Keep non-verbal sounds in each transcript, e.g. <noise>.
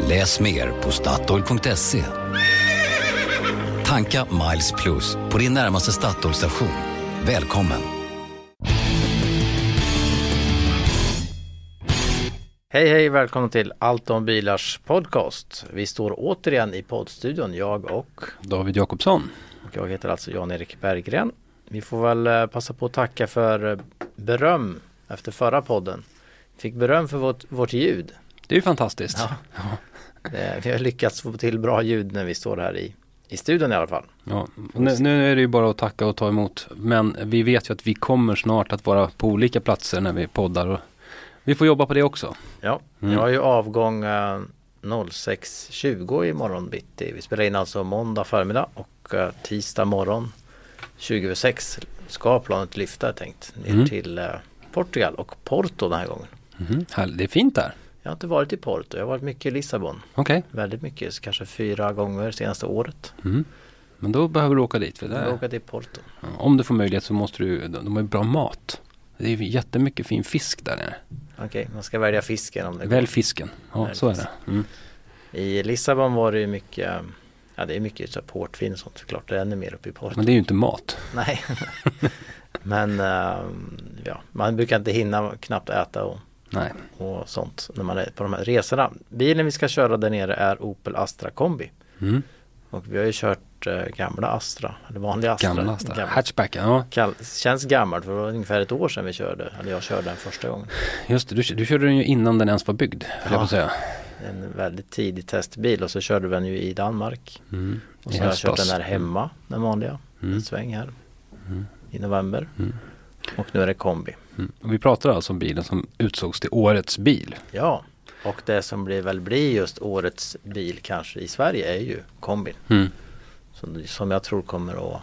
Läs mer på Statoil.se. Tanka Miles Plus på din närmaste Statoil-station. Välkommen! Hej hej, välkommen till Allt om bilars podcast. Vi står återigen i poddstudion, jag och David Jakobsson. Och jag heter alltså Jan-Erik Berggren. Vi får väl eh, passa på att tacka för eh, beröm efter förra podden. Fick beröm för vårt, vårt ljud. Det är ju fantastiskt. Ja. Vi har lyckats få till bra ljud när vi står här i, i studion i alla fall. Ja, nu, nu, är det ju bara att tacka och ta emot. Men vi vet ju att vi kommer snart att vara på olika platser när vi poddar. Och vi får jobba på det också. Ja, mm. jag har ju avgång eh, 06.20 i morgon bitti. Vi spelar in alltså måndag förmiddag och eh, tisdag morgon 26 ska planet lyfta tänkt ner mm. till eh, Portugal och Porto den här gången. Mm. Det är fint där. Jag har inte varit i Porto, jag har varit mycket i Lissabon. Okay. Väldigt mycket, kanske fyra gånger senaste året. Mm. Men då behöver du åka dit. För det åka till Porto. Om du får möjlighet så måste du, de har ju bra mat. Det är jättemycket fin fisk där nere. Okej, okay, man ska välja fisken om det Välj fisken, ja Välj så fisk. är det. Mm. I Lissabon var det ju mycket Ja det är mycket så portvin och sånt såklart. Det är ännu mer uppe i Porto. Men det är ju inte mat. Nej. <laughs> Men uh, ja, man brukar inte hinna knappt äta och, Nej. och sånt när man är på de här resorna. Bilen vi ska köra där nere är Opel Astra kombi. Mm. Och vi har ju kört uh, gamla Astra, eller vanliga Astra. Gamla Astra, gamla. hatchbacken. Ja. Kall, känns gammalt för det var ungefär ett år sedan vi körde, eller jag körde den första gången. Just det, du, du körde den ju innan den ens var byggd, ja. jag på säga. En väldigt tidig testbil och så körde vi den ju i Danmark. Mm. Och så har jag kört den här hemma, den vanliga, mm. en sväng här. Mm i november. Mm. Och nu är det kombi. Mm. Vi pratar alltså om bilen som utsågs till årets bil. Ja, och det som blir, väl blir just årets bil kanske i Sverige är ju kombin. Mm. Som, som jag tror kommer att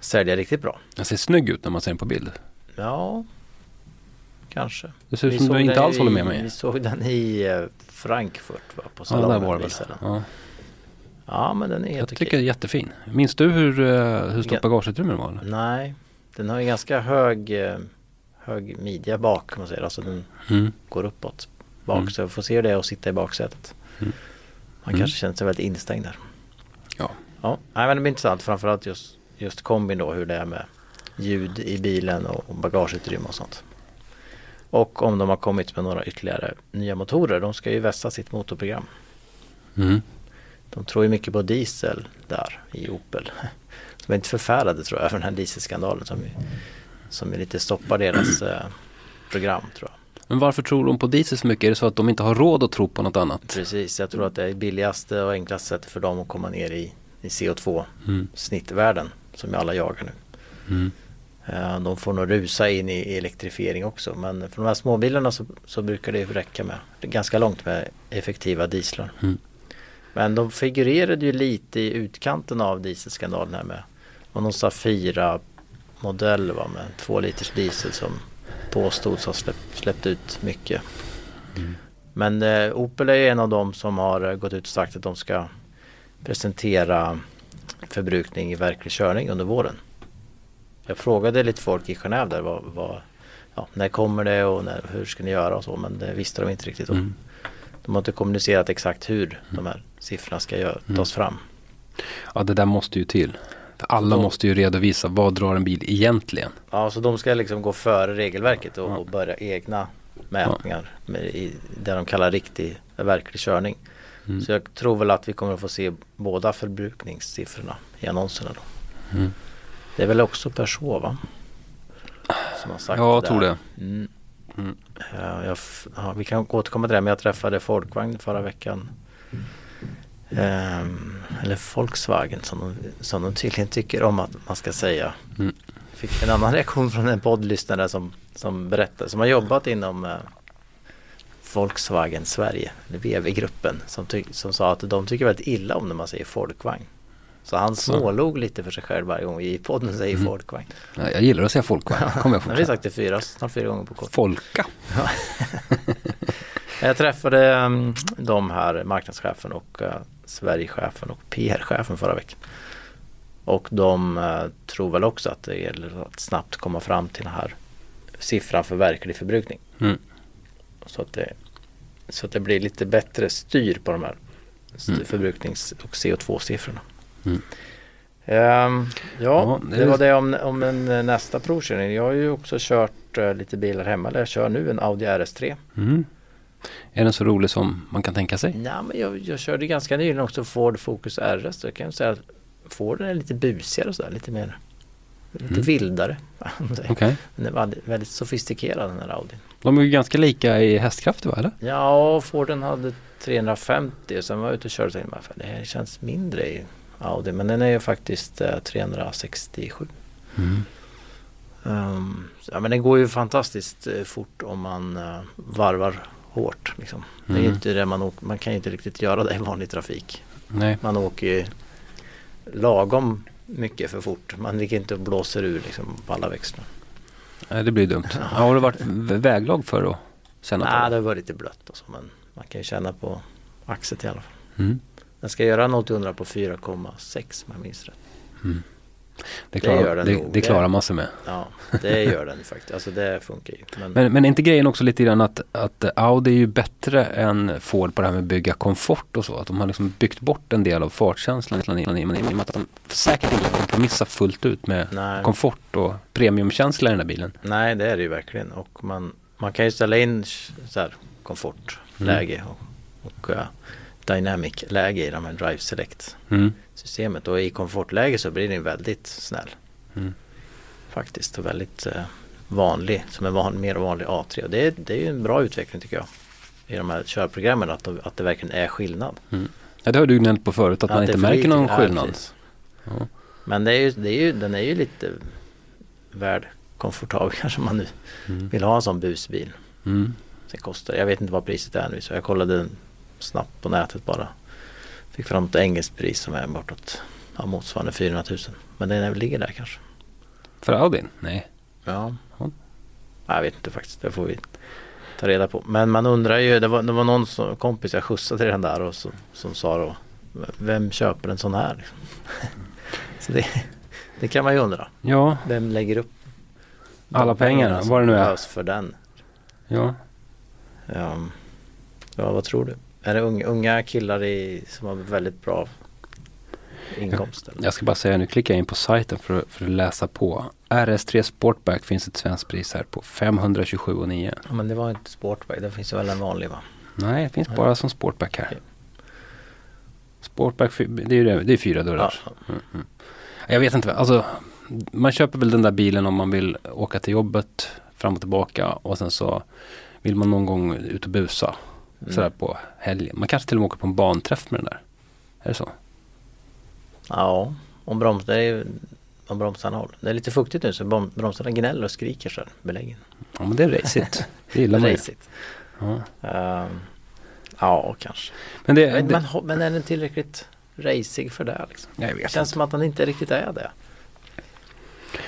sälja riktigt bra. Den ser snygg ut när man ser den på bild. Ja, kanske. Det ser ut som du inte alls i, håller med mig. Vi såg den i eh, Frankfurt va, på salongen. Ja, där var det väl. Ja. Ja men den är helt Jag tycker den är jättefin. Minns du hur, eh, hur stort bagageutrymme den var? Nej, den har ju ganska hög, eh, hög midja bak kan man säga. Alltså den mm. går uppåt bak. Mm. Så får se det och sitta i baksätet. Mm. Man kanske känner sig väldigt instängd där. Ja. Ja, Nej, men det blir intressant. Framförallt just, just kombin då. Hur det är med ljud i bilen och bagageutrymme och sånt. Och om de har kommit med några ytterligare nya motorer. De ska ju vässa sitt motorprogram. Mm. De tror ju mycket på diesel där i Opel. <laughs> De är inte förfärade tror jag över den här dieselskandalen som, som lite stoppar deras eh, program tror jag. Men varför tror de på diesel så mycket? Är det så att de inte har råd att tro på något annat? Precis, jag tror att det är billigaste och enklaste sättet för dem att komma ner i, i CO2 mm. som alla jagar nu. Mm. Eh, de får nog rusa in i elektrifiering också men för de här småbilarna så, så brukar det räcka med ganska långt med effektiva dieslar. Mm. Men de figurerade ju lite i utkanten av dieselskandalen här med och någon Safira modell va, med två liters diesel som påstods ha släppt, släppt ut mycket. Mm. Men eh, Opel är en av dem som har gått ut och sagt att de ska presentera förbrukning i verklig körning under våren. Jag frågade lite folk i Genève där vad, vad ja, när kommer det och när, hur ska ni göra och så men det visste de inte riktigt om. Mm. De har inte kommunicerat exakt hur de här siffrorna ska gör, mm. tas fram. Ja det där måste ju till. Alla de, måste ju redovisa vad drar en bil egentligen. Ja så de ska liksom gå före regelverket och, ja. och börja egna mätningar ja. med, i det de kallar riktig, verklig körning. Mm. Så jag tror väl att vi kommer att få se båda förbrukningssiffrorna i annonserna då. Mm. Det är väl också Peugeot va? Som har sagt ja, jag tror det. Mm. Mm. Ja, jag, ja, vi kan återkomma till det men jag träffade Folkvagn förra veckan. Um, eller Volkswagen som de, som de tydligen tycker om att man ska säga. Mm. Fick en annan reaktion från en poddlyssnare som, som berättade, som har jobbat inom uh, Volkswagen Sverige, VW-gruppen, som, som sa att de tycker väldigt illa om när man säger folkvagn. Så han smålog lite för sig själv varje gång i podden säger mm. folkvagn. Ja, jag gillar att säga folkvagn, kommer jag fortsätta. har vi sagt det fyra, snart fyra gånger på kort. Folka. <laughs> jag träffade um, de här, marknadschefen och uh, Sverigechefen och PR-chefen förra veckan. Och de uh, tror väl också att det gäller att snabbt komma fram till den här siffran för verklig förbrukning. Mm. Så, att det, så att det blir lite bättre styr på de här mm. förbruknings och CO2-siffrorna. Mm. Um, ja, det var det om, om en eh, nästa provkörning. Jag har ju också kört uh, lite bilar hemma. Eller jag kör nu en Audi RS3. Mm. Är den så rolig som man kan tänka sig? Nej, men jag, jag körde ganska nyligen också Ford Focus RS. Så jag kan säga att Ford är lite busigare och sådär. Lite mer Lite mm. vildare. okay. Den är väldigt, sofistikerad den här Audi. De är ju ganska lika i hästkraft va eller? Ja, Forden hade 350 och sen var jag ute och körde och tänkte det här känns mindre i Audi. Men den är ju faktiskt eh, 367. Mm. Um, ja, men den går ju fantastiskt eh, fort om man uh, varvar hårt. Liksom. Mm. Det är mm. inte det man, åker, man kan inte riktigt göra det i vanlig trafik. Nej. Man åker ju lagom mycket för fort. Man ligger inte och blåser ur liksom, på alla växlar. Nej det blir dumt. Ja. Har det varit väglag för att känna Nej, det? har varit lite blött och så, men man kan ju känna på axet i alla fall. Mm. Den ska göra 0-100 på 4,6 om jag minns rätt. Mm. Det, klarar, det, det, det, klarar man sig med. Ja, det gör den faktiskt. Alltså det funkar ju. Men, men, men är inte grejen också lite grann att, att Audi är ju bättre än Ford på det här med att bygga komfort och så. Att de har liksom byggt bort en del av fartkänslan i och med att de säkert inte kompromissar fullt ut med Nej. komfort och premiumkänsla i den där bilen. Nej, det är det ju verkligen. Och man, man kan ju ställa in så här komfortläge mm. och, och uh, dynamic läge i de här Drive Select mm. och i komfortläge så blir den väldigt snäll. Mm. Faktiskt och väldigt eh, vanlig som en van, mer vanlig A3 och det, är, det är ju en bra utveckling tycker jag i de här körprogrammen att, att det verkligen är skillnad. Mm. Ja, det har du gnällt på förut att, att man inte märker någon skillnad. Ja. Men det är ju, det är ju, den är ju lite värd komfortabel <laughs> kanske man nu mm. vill ha en sån busbil. Mm. Sen kostar jag vet inte vad priset är nu så jag kollade snabbt på nätet bara. Fick fram ett engelskt pris som är bortåt ja, motsvarande 400 000. Men den ligger där kanske. För Audin? Nej. Ja. ja. Jag vet inte faktiskt. Det får vi ta reda på. Men man undrar ju. Det var, det var någon som, kompis jag skjutsade till den där och så, som sa då. Vem köper en sån här? <laughs> Så det, det, kan man ju undra. Ja. Vem lägger upp alla pengarna? Vad det nu är. för den. Ja. Um, ja, vad tror du? Är det unga, unga killar i, som har väldigt bra inkomst? Eller? Jag ska bara säga, nu klickar jag in på sajten för, för att läsa på. RS3 Sportback finns ett svenskt pris här på 527,9. Ja men det var inte Sportback, det finns väl en vanlig va? Nej, det finns bara som Sportback här. Okay. Sportback, det är ju det, det är fyra dörrar. Ja. Mm, mm. Jag vet inte, alltså man köper väl den där bilen om man vill åka till jobbet fram och tillbaka och sen så vill man någon gång ut och busa. Mm. Sådär på helgen. Man kanske till och med åker på en banträff med den där. Är det så? Ja, om, broms, det är, om bromsarna håller. Det är lite fuktigt nu så bromsarna gnäller och skriker så beläggen. Ja men det är racigt. <laughs> Det gillar man racigt. Ja. Uh, ja, kanske. Men, det, men, det... men, men är den tillräckligt racig för det? Liksom? Jag vet det känns inte. som att den inte riktigt är det.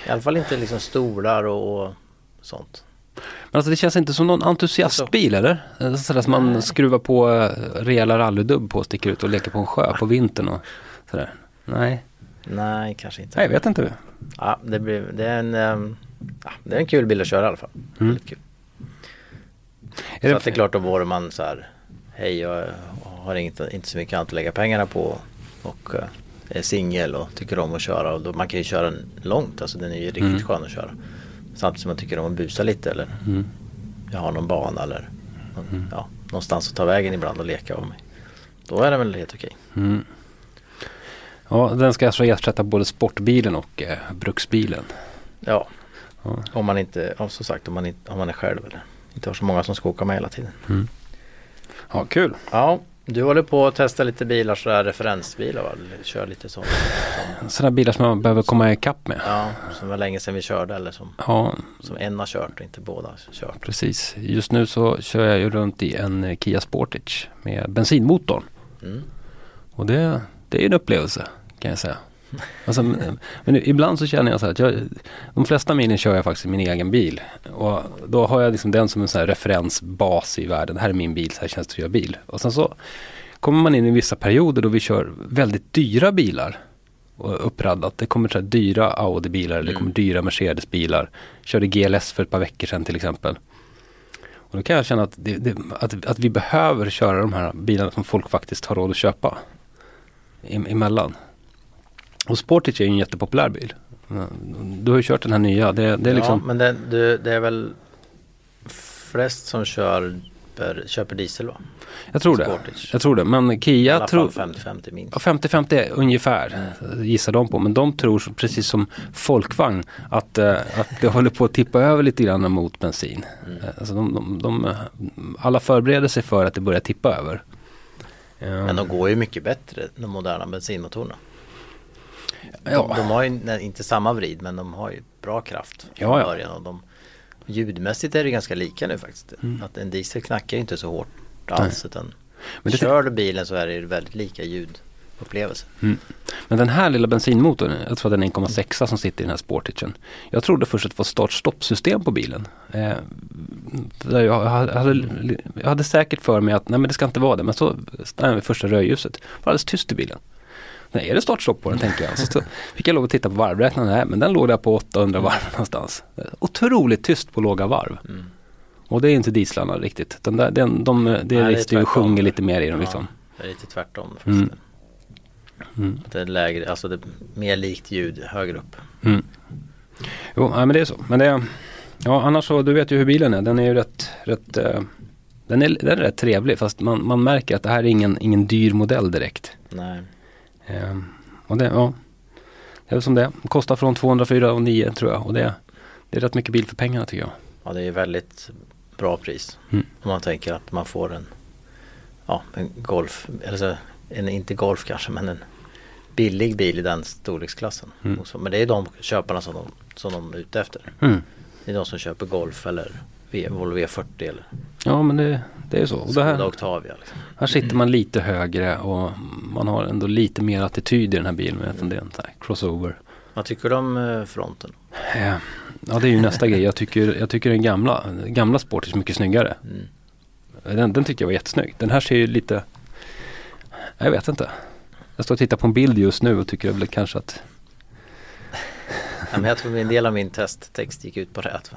I alla fall inte liksom stolar och, och sånt. Men alltså det känns inte som någon entusiastbil eller? Sådär som man skruvar på eh, rejäla rallydubb på och sticker ut och leker på en sjö på vintern och sådär. Nej. Nej, kanske inte. Nej, jag vet inte. Ja, det, blir, det, är en, um, ja, det är en kul bil att köra i alla fall. Mm. kul. Är så det, att det är klart då vore man så här, hej jag har inte, inte så mycket annat att lägga pengarna på och uh, är singel och tycker om att köra och då, man kan ju köra den långt, alltså den är ju riktigt mm. skön att köra. Samtidigt som man tycker om att busa lite eller mm. jag har någon bana eller mm. ja, någonstans att ta vägen ibland och leka av mig. Då är den väl helt okej. Mm. Ja, den ska alltså ersätta både sportbilen och eh, bruksbilen. Ja. ja, om man inte, ja, som sagt om man, inte, om man är själv eller inte har så många som ska åka med hela tiden. Mm. Ja, kul. Ja, Du håller på att testa lite bilar, sådär referensbilar va? Kör lite sånt. Sådana bilar som man behöver komma ikapp med. Ja, som var länge sedan vi körde eller som, Ja, som en har kört och inte båda har kört. precis. Just nu så kör jag ju runt i en Kia Sportage med bensinmotorn. Mm. Och det, det är en upplevelse kan jag säga. Alltså, men, men ibland så känner jag så här att jag, de flesta milen kör jag faktiskt i min egen bil. Och då har jag liksom den som en sån referensbas i världen. Det här är min bil, så här känns det att köra bil. Och sen så kommer man in i vissa perioder då vi kör väldigt dyra bilar. Och uppraddat. Det kommer så här dyra Audi-bilar eller det kommer dyra Mercedes-bilar. Körde GLS för ett par veckor sedan till exempel. Och då kan jag känna att, det, det, att, att vi behöver köra de här bilarna som folk faktiskt har råd att köpa. E- emellan. Och Sportage är ju en jättepopulär bil. Du har ju kört den här nya. Det, det är liksom, Ja, men det, det, det är väl flest som kör, köper diesel va? jag tror det. Sportage. Jag tror det. Men Kia tror... fall 50-50 minst. Ja, 50-50 ungefär gissar de på. Men de tror precis som folkvagn att, eh, att det håller på att tippa över lite grann mot bensin. Eh, Alltså de, de, de, alla förbereder sig för att det börjar tippa över. Men de går ju mycket bättre, de moderna bensinmotorerna. De, ja, de har ju inte samma vrid men de har ju bra kraft från Ja, ja. början. Och de, ljudmässigt är det ganska lika nu faktiskt. Att en diesel knackar inte så hårt alls. Utan Men kör du bilen så är det väldigt lika ljudupplevelse. Men den här lilla bensinmotorn, jag tror att den är 1,6 som sitter i den här Sportagen. Jag trodde först att det var start-stopp-system på bilen. Eh, jag, hade, jag hade säkert för mig att nej men det ska inte vara det. Men så stannade jag vid första rödljuset. Det var alldeles tyst i bilen. Nej, är det startstopp på den tänker jag. Så, fick jag lov att titta på varvräknaren. Nej, men den låg där på 800 varv <laughs> någonstans. Otroligt tyst på låga varv. Mm. Och det är inte dieslarna riktigt. Den där, den, de, det det är rister ju och tvärtom. sjunger lite mer i dem liksom. Det är lite tvärtom. Mm. Mm. Det är lägre, alltså det är mer likt ljud högre upp. Mm. Jo, nej, men det är så. Men det är, ja, annars så, du vet ju hur bilen är. Den är ju rätt, rätt eh, den, är, den är rätt trevlig fast man, man märker att det här är ingen, ingen dyr modell direkt. Nej. Eh, och det, ja, det är väl som det kostar från 204 och 9 tror jag. Och det, det är rätt mycket bil för pengarna tycker jag. Ja det är väldigt bra pris. Mm. Om man tänker att man får en, ja, en Golf, eller så, en, inte Golf kanske men en billig bil i den storleksklassen. Mm. Men det är de köparna som de, som de är ute efter. Mm. Det är de som köper Golf eller v, Volvo V40 eller Ja men det, det är så. Och det här, Octavia. Liksom. här sitter man lite högre och man har ändå lite mer attityd i den här bilen. Jag om det är en sån här crossover. Vad tycker du om eh, fronten? Eh, Ja det är ju nästa grej. Jag tycker, jag tycker den gamla, gamla Sport är mycket snyggare. Mm. Den, den tyckte jag var jättesnygg. Den här ser ju lite, jag vet inte. Jag står och tittar på en bild just nu och tycker väl kanske att, men jag tror en del av min testtext gick ut på det. Att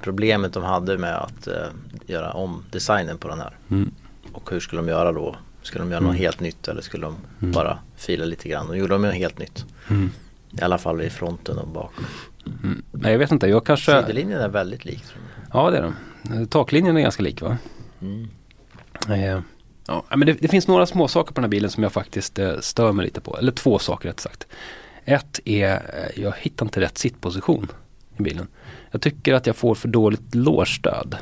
Problemet de hade med att eh, göra om designen på den här. mm, Och hur skulle de göra då? Skulle de göra något helt nytt eller skulle de Mm. bara fila lite grann? Och gjorde de något helt nytt. mm, I alla fall i fronten och bakom. mm. Nej jag vet inte, jag kanske, Sidolinjen är väldigt lik. Ja det är den. Taklinjen är ganska lik va? Mm. Eh, Ja, men det, det finns några små saker på den här bilen som jag faktiskt eh, stör mig lite på. Eller två saker rätt sagt. Ett är, eh, jag hittar inte rätt sittposition i bilen. Jag tycker att jag får för dåligt lårstöd.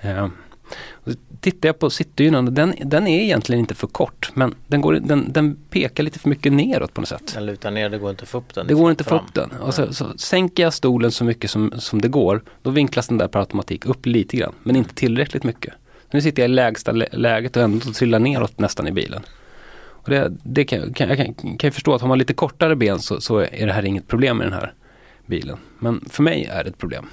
Eh, tittar jag på sittdynan, den, den är egentligen inte för kort. Men den, går, den, den pekar lite för mycket neråt på något sätt. Den lutar ner, det går inte att få upp den. Det går inte att få fram. upp den. Och så, så sänker jag stolen så mycket som, som det går, då vinklas den där per automatik upp lite grann. Men inte tillräckligt mycket. Nu sitter jag i lägsta lä- läget och ändå trillar neråt nästan i bilen. Och det, det kan, kan, jag kan, kan ju förstå att har man lite kortare ben så, så är det här inget problem med den här bilen. Men för mig är det ett problem.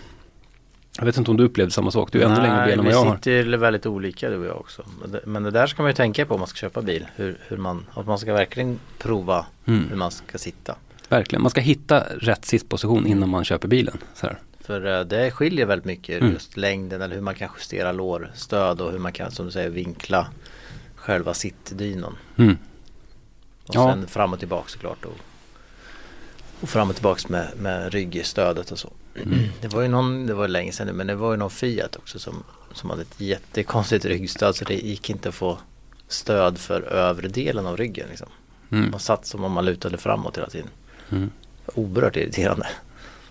Jag vet inte om du upplevde samma sak, du är ännu längre ben än vad jag vi har. sitter ju väldigt olika du och jag också. Men det, men det där ska man ju tänka på om man ska köpa bil. Hur, hur man, att man ska verkligen prova Mm. hur man ska sitta. Verkligen, man ska hitta rätt sittposition innan man köper bilen. För eh, det skiljer väldigt mycket Mm. just längden eller hur man kan justera lårstöd och hur man kan som du säger vinkla själva sittdynan. Mm. Och Ja. sen fram och tillbaka såklart. Och, och fram och tillbaka med, med ryggstödet och så. Mm. Det var ju någon, det var länge sedan nu, men det var ju någon Fiat också som, som hade ett jättekonstigt ryggstöd så det gick inte att få stöd för övre delen av ryggen. Liksom. Mm. Man satt som om man lutade framåt hela tiden. Mm. Oerhört irriterande.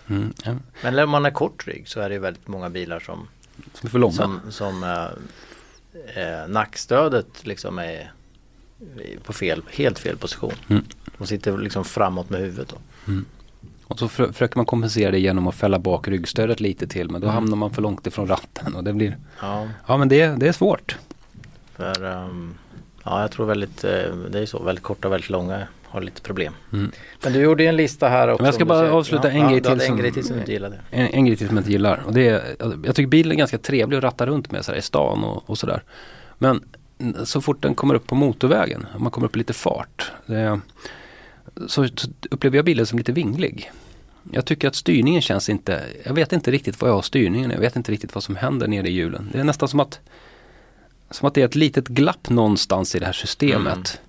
Mm. Ja. Men om man har kort rygg så är det ju väldigt många bilar som, Som är för långa. som, som eh, eh, nackstödet liksom är på fel, helt fel position. Mm. De sitter liksom framåt med huvudet. Då. Mm. Och så för, försöker man kompensera det genom att fälla bak ryggstödet lite till men då mm. hamnar man för långt ifrån ratten och det blir Ja, ja men det, det är svårt. För um, Ja jag tror väldigt, eh, det är så, väldigt korta och väldigt långa har lite problem. Mm. Men du gjorde en lista här också. Men jag ska bara avsluta ja, en, grej till som, en grej till som du inte gillade. En, en grej till som jag inte gillar. Och det är, jag tycker bilen är ganska trevlig att ratta runt med så i stan och, och sådär. Men så fort den kommer upp på motorvägen, om man kommer upp i lite fart. Det, så, upplever jag bilen som lite vinglig. Jag tycker att styrningen känns inte, jag vet inte riktigt vad jag har styrningen, jag vet inte riktigt vad som händer nere i hjulen. Det är nästan som att, som att det är ett litet glapp någonstans i det här systemet.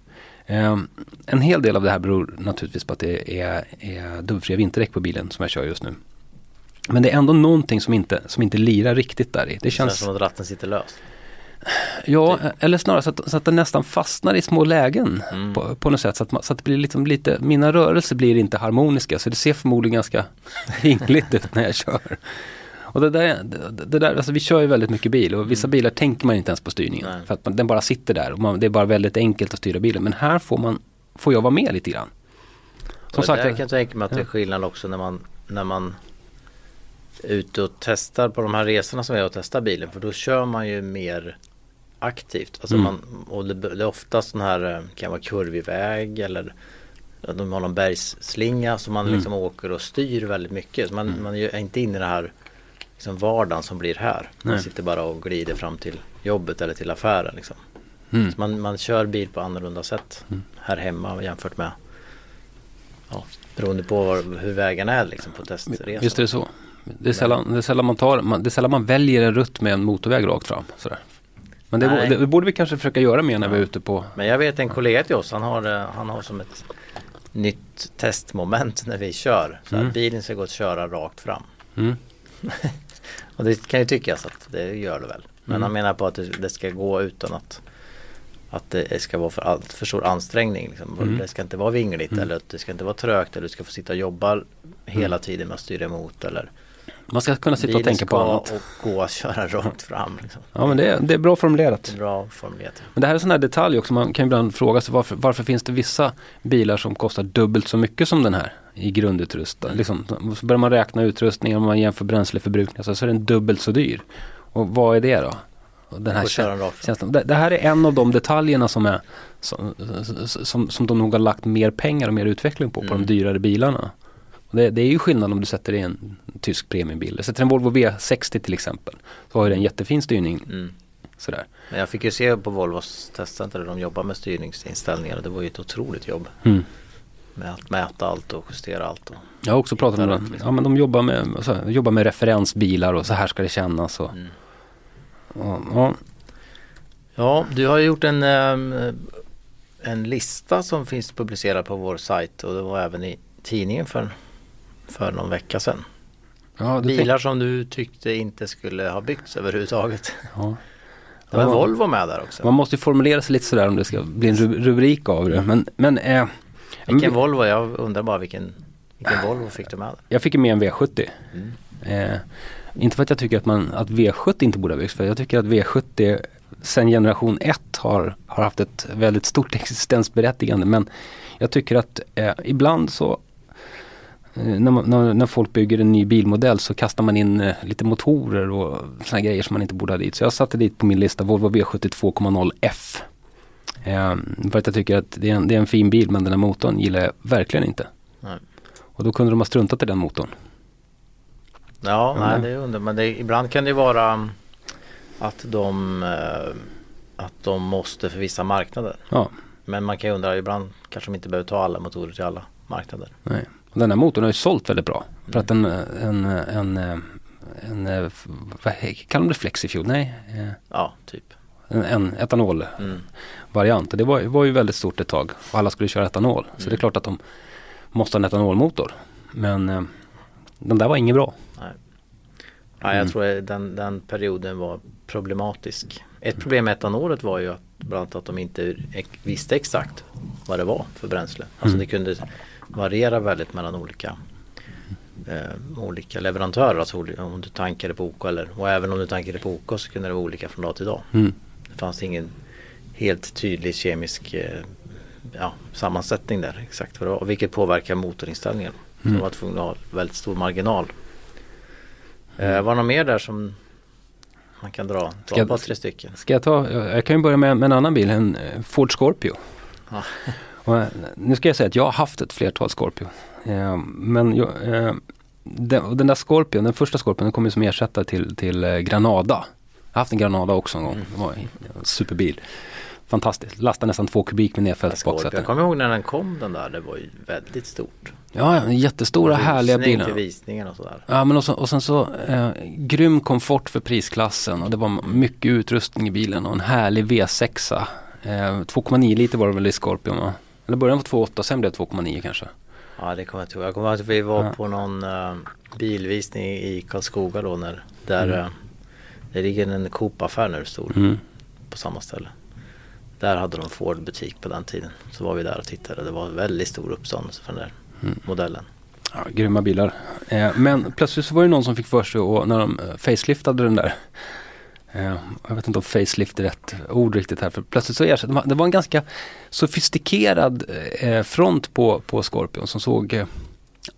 Mm. Um, en hel del av det här beror naturligtvis på att det är, är dubbfria vinterdäck på bilen som jag kör just nu. Men det är ändå någonting som inte, som inte lirar riktigt där i. Det, det känns som att ratten sitter löst. Ja, typ. eller snarare så att, så att den nästan fastnar i små lägen mm. på, på, något sätt. Så att, man, så att det blir liksom lite, mina rörelser blir inte harmoniska så det ser förmodligen ganska <laughs> vingligt ut när jag kör. Och det där, det, där, alltså vi kör ju väldigt mycket bil och vissa mm. bilar tänker man inte ens på styrningen. Nej. För att man, den bara sitter där och man, det är bara väldigt enkelt att styra bilen. Men här får man, får jag vara med lite grann. Som sagt, jag kan tänka mig att det är skillnad också när man, när man ute och testar på de här resorna som är och testar bilen. För då kör man ju mer aktivt. Alltså mm. man, och det, det, är oftast den här, eh, kan vara kurvig väg eller de har någon bergsslinga som man mm. liksom åker och styr väldigt mycket. Så man, mm. man är inte inne i det här liksom vardagen som blir här. Man Nej. sitter bara och glider fram till jobbet eller till affären. Liksom. Mm. man, man kör bil på annorlunda sätt mm. här hemma jämfört med ja, beroende på var, hur vägarna är liksom, på testresan. Visst är det så. Det är, sällan, det, är sällan man tar, man, det är sällan man väljer en rutt med en motorväg rakt fram. Sådär. Men det, det, borde vi kanske försöka göra mer när vi är ute på Men jag vet en kollega till oss, han har, eh, han har som ett nytt testmoment när vi kör. Så mm. att bilen ska gå att köra rakt fram. Mm. <laughs> och det kan ju tyckas att det gör det väl. Men mm. han menar på att det, ska gå utan att att det ska vara för, allt, för stor ansträngning. Liksom. Mm. Det ska inte vara vingligt mm. eller det ska inte vara trögt eller du ska få sitta och jobba hela mm. tiden med att styra emot eller man ska kunna sitta och tänka på annat. och gå och köra rakt fram. Liksom. Ja men det är, det är bra formulerat. Bra formulerat. Men det här är en sån här detalj också. Man kan ibland fråga sig varför, varför finns det vissa bilar som kostar dubbelt så mycket som den här i grundutrustning. Liksom, så börjar man räkna utrustningen och man jämför bränsleförbrukning så, så är den dubbelt så dyr. Och vad är det då? Den här känslan. Det, det, här är en av de detaljerna som, är, som, som, som de nog har lagt mer pengar och mer utveckling på, mm. på de mm. dyrare bilarna. Det, det, är ju skillnad om du sätter i en tysk premiumbil. Sätter en Volvo V60 till exempel. Så har ju den jättefin styrning. Mm. Sådär. Men jag fick ju se på Volvos testcenter där de jobbar med styrningsinställningar. Det var ju ett otroligt jobb. Mm. Med att mäta allt och justera allt. Och jag har också pratat med dem. Liksom. Ja men de jobbar med, alltså, jobbar med referensbilar och så här ska det kännas. Och, mm. och, ja. ja, du har gjort en, en lista som finns publicerad på vår sajt och det var även i tidningen för för någon vecka sedan. Ja, Bilar som du tyckte inte skulle ha byggts överhuvudtaget. Ja. Det var en Volvo med där också. Man måste formulera sig lite sådär om det ska bli en rubrik av det. Men, men, eh, vilken men, Volvo? Jag undrar bara vilken, vilken Volvo fick du med? Jag fick med en V70. Mm. Eh, inte för att jag tycker att, man, att V70 inte borde ha byggts. För jag tycker att V70 sen generation 1 har, har haft ett väldigt stort <laughs> existensberättigande. Men jag tycker att eh, ibland så när, man, när, när, folk bygger en ny bilmodell så kastar man in eh, lite motorer och sådana grejer som man inte borde ha dit. Så jag satte dit på min lista Volvo V72,0 F. Eh, för att jag tycker att det är, en, det är, en, fin bil men den här motorn gillar jag verkligen inte. Nej. Och då kunde de ha struntat i den motorn. Ja, mm. nej det är under, men det, ibland kan det vara att de, eh, att de måste för vissa marknader. Ja. Men man kan ju undra, ibland kanske de inte behöver ta alla motorer till alla marknader. Nej. Den här motorn har ju sålt väldigt bra. Mm. För att en, en, en, en, en vad kallar de det Flexifuel? Nej? Eh, ja, typ. En, en etanolvariant. Mm. Det var, var ju väldigt stort ett tag. Och alla skulle köra etanol. Mm. Så det är mm. klart att de måste ha en etanolmotor. Men eh, den där var inget bra. Nej, ja, jag mm. tror den, den perioden var problematisk. Ett problem med etanolet var ju att bland annat att de inte visste exakt vad det var för bränsle. Alltså mm. det kunde varierar väldigt mellan olika eh, olika leverantörer. Alltså om du tankade på OK eller och även om du tankade på OK så kunde det vara olika från dag till dag. Mm. Det fanns ingen helt tydlig kemisk eh, ja, sammansättning där exakt vad det var. Vilket påverkar motorinställningen. Mm. Så de var tvungna att ha väldigt stor marginal. Eh, var det något mer där som man kan dra? Ska jag, tre stycken. Ska jag ta? Jag kan ju börja med, med en annan bil, en eh, Ford Scorpio. Ja. Och, eh, nu ska jag säga att jag har haft ett flertal Scorpio. Eh, men jag, eh, den, den, där Scorpion, den första Scorpion, den kom ju som ersättare till, till eh, Granada. Jag har haft en Granada också en gång. Mm. Det var en superbil. Fantastiskt. Lastade nästan två kubik med nedfällt baksäte. Jag kommer ihåg när den kom den där. Det var ju väldigt stort. Ja, jättestora härliga bilar. till visningen och sådär. Ja, men och, så, och sen så eh, grym komfort för prisklassen och det var mycket utrustning i bilen och en härlig V6. Eh, 2,9 liter var det väl i Scorpion va? Eller början var 2,8 sen blev det 2,9 kanske. Ja det kommer jag ihåg. Jag kommer ihåg att vi var ja. på någon uh, bilvisning i Karlskoga då när där mm. uh, det ligger en Coop-affär nu stor mm. på samma ställe. Där hade de Ford butik på den tiden. Så var vi där och tittade. Det var väldigt stor uppståndelse för den där mm. modellen. Ja, grymma bilar. Eh, men plötsligt så var det någon som fick för sig och när de eh, faceliftade den där jag vet inte om facelift är rätt ord riktigt här. För plötsligt så ersatte det var en ganska sofistikerad eh, front på, på Scorpion som såg eh,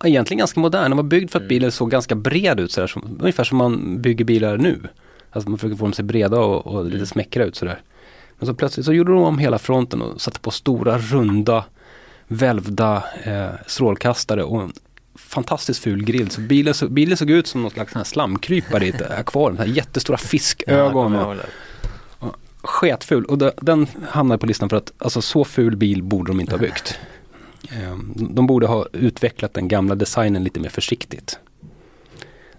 egentligen ganska modern. Den var byggd för att mm. bilen såg ganska bred ut. Sådär, som, ungefär som man bygger bilar nu. Alltså man försöker få dem att se breda och, och lite mm. smäckra ut sådär. Men så plötsligt så gjorde de om hela fronten och satte på stora runda välvda eh, strålkastare och en fantastiskt ful grill. Så bilen, så, bilen såg ut som någon slags slamkrypare i ett akvarium. Jättestora fiskögon. Ja, och, och, sketful. Och det, den hamnade på listan för att alltså, så ful bil borde de inte ha byggt. Eh, de borde ha utvecklat den gamla designen lite mer försiktigt.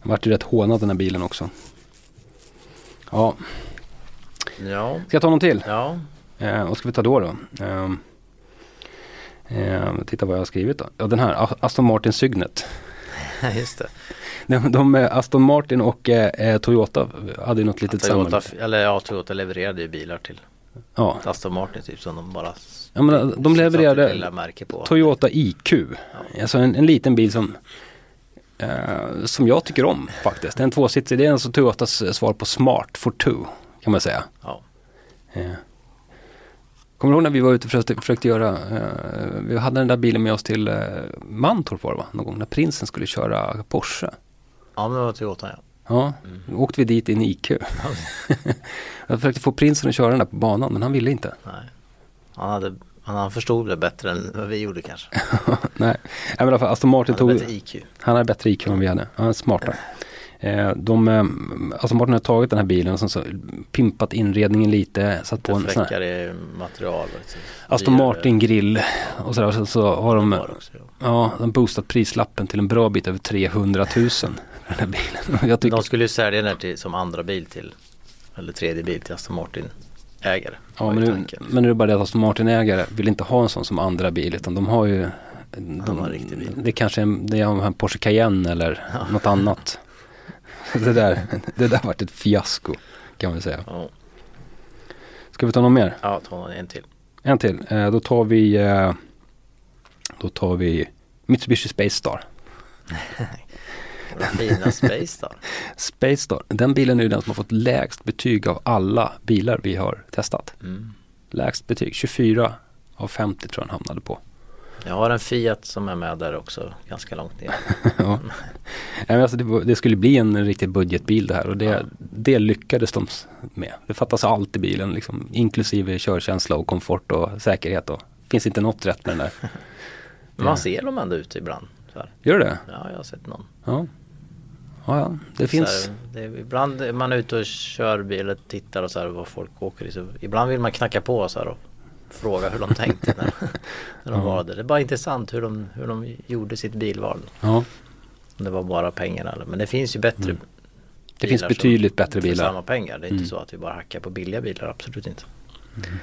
Den vart ju rätt hånad den här bilen också. Ja. Ja. Ska jag ta någon till? Ja. Eh, vad ska vi ta då då? Eh, eh, titta vad jag har skrivit då. Ja den här, Aston Martin Sygnet. <laughs> Just det. De, de, eh, Aston Martin och eh, Toyota hade ju något litet Toyota, Eller ja, Toyota levererade ju bilar till ja. Aston Martin typ som de bara Ja men de levererade Toyota IQ. Ja. Alltså en, en liten bil som eh, som jag tycker om faktiskt. Det är en tvåsitsig, det är alltså Toyotas svar på Smart for Two kan man säga. Ja. Eh. Kommer du ihåg när vi var ute och försökte, försökte göra, eh, vi hade den där bilen med oss till eh, Mantorp var det va? Någon gång när prinsen skulle köra Porsche. Ja men det var Toyota ja. Ja, mm. då åkte vi dit i en IQ. <laughs> jag försökte få prinsen att köra den där på banan men han ville inte. Nej. Han, hade, han förstod det bättre än vad vi gjorde kanske. <laughs> Nej, men i alla fall Aston Martin han hade tog... Bättre IQ. Han hade bättre IQ än vi hade. Han är smartare. <laughs> Eh, de, eh, alltså Martin har tagit den här bilen och så pimpat inredningen lite. Satt på en sån här material. Aston Martin grill och sådär. Så, så har de, ja, de boostat prislappen till en bra bit över 300 000. Den här bilen. <laughs> Tycker, de skulle ju sälja den till, som andra bil till, eller tredje bil till Aston Martin ägare. Ja men nu, men nu är det bara det att Aston Martin ägare vill inte ha en sån som andra bil utan de har ju de, de, det kanske är, det är en Porsche Cayenne eller ja. något annat. <laughs> <laughs> det där, det där varit ett fiasko kan man säga. Ja. Ska vi ta någon mer? Ja, ta en till. En till. Eh, då tar vi eh, Då tar vi Mitsubishi Space Star. Den fina Space Star. <laughs> Space Star. Den bilen är den som har fått lägst betyg av alla bilar vi har testat. Mm. Lägst betyg. 24 av 50 tror jag den hamnade på. Jag har en Fiat som är med där också ganska långt ner. <laughs> ja. alltså det, det, skulle bli en riktig budgetbil det här och det, ja. det lyckades de med. Det fattas allt i bilen liksom, inklusive körkänsla och komfort och säkerhet. Och, finns inte något rätt med den där. <laughs> Men man ser dem ändå ute ibland. Gör det? Ja, jag har sett någon. Ja, ja, ja det finns. Här, det är, ibland är man ute och kör bil och tittar och så här vad folk åker i. Så ibland vill man knacka på så här och fråga hur de tänkte när, när de ja. valde. Det är bara intressant hur de, hur de gjorde sitt bilval. Ja. Om det var bara pengarna men det finns ju bättre mm. Det finns betydligt bättre bilar. För samma pengar. Det är mm. inte så att vi bara hackar på billiga bilar, absolut inte. Mm.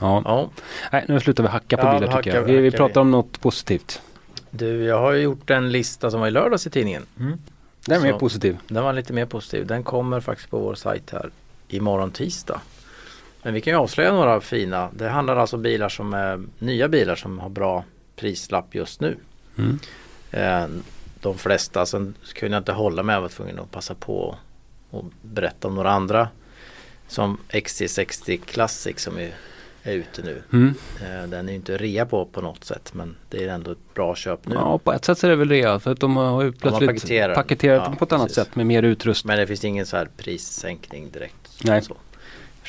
Ja. ja. Nej, nu slutar vi hacka på ja, bilar tycker jag. Vi, vi pratar om något positivt. Du, jag har gjort en lista som var i lördags i tidningen. Mm. Den är mer positiv. Den var lite mer positiv. Den kommer faktiskt på vår sajt här imorgon tisdag. Men vi kan ju avslöja några fina. Det handlar alltså om bilar som är nya bilar som har bra prislapp just nu. Mm. Eh, de flesta, sen kunde jag inte hålla mig, jag var tvungen att passa på och berätta om några andra som XC60 Classic som är, är ute nu. Mm. Eh, den är inte rea på på något sätt men det är ändå ett bra köp nu. Ja, på ett sätt så är det väl rea för att de har ju plötsligt paketerar paketerat, den. dem Ja, på ett annat precis. sätt med mer utrustning. Men det finns ingen så här prissänkning direkt. Nej. Så.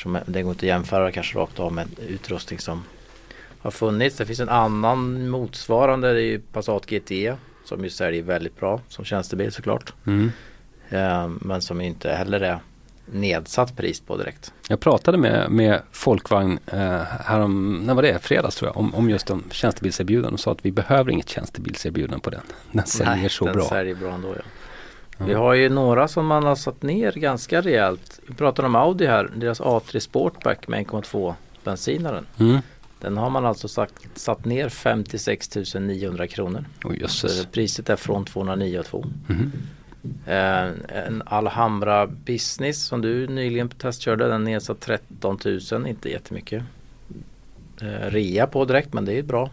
Eftersom det går inte att jämföra kanske rakt av med utrustning som har funnits. Det finns en annan motsvarande, det är ju Passat GT som ju säljer väldigt bra som tjänstebil såklart. Mm. Eh, men som inte heller är nedsatt pris på direkt. Jag pratade med, med Folkvagn eh, härom, när var det? Fredags tror jag, om, om just de tjänstebilserbjudanden och sa att vi behöver inget tjänstebilserbjudande på den. Den säljer så den bra. säljer bra ändå ja. Ja. Vi har ju några som man har satt ner ganska rejält. Vi pratar om Audi här, deras A3 Sportback med 1,2 bensinaren. Mm. Den har man alltså satt, satt ner 56 900 kronor. Jösses. priset är från 209 och 2. Mhm. Eh, en Alhambra Business som du nyligen testkörde, den är nedsatt 13 000, inte jättemycket. Eh, rea på direkt men det är bra.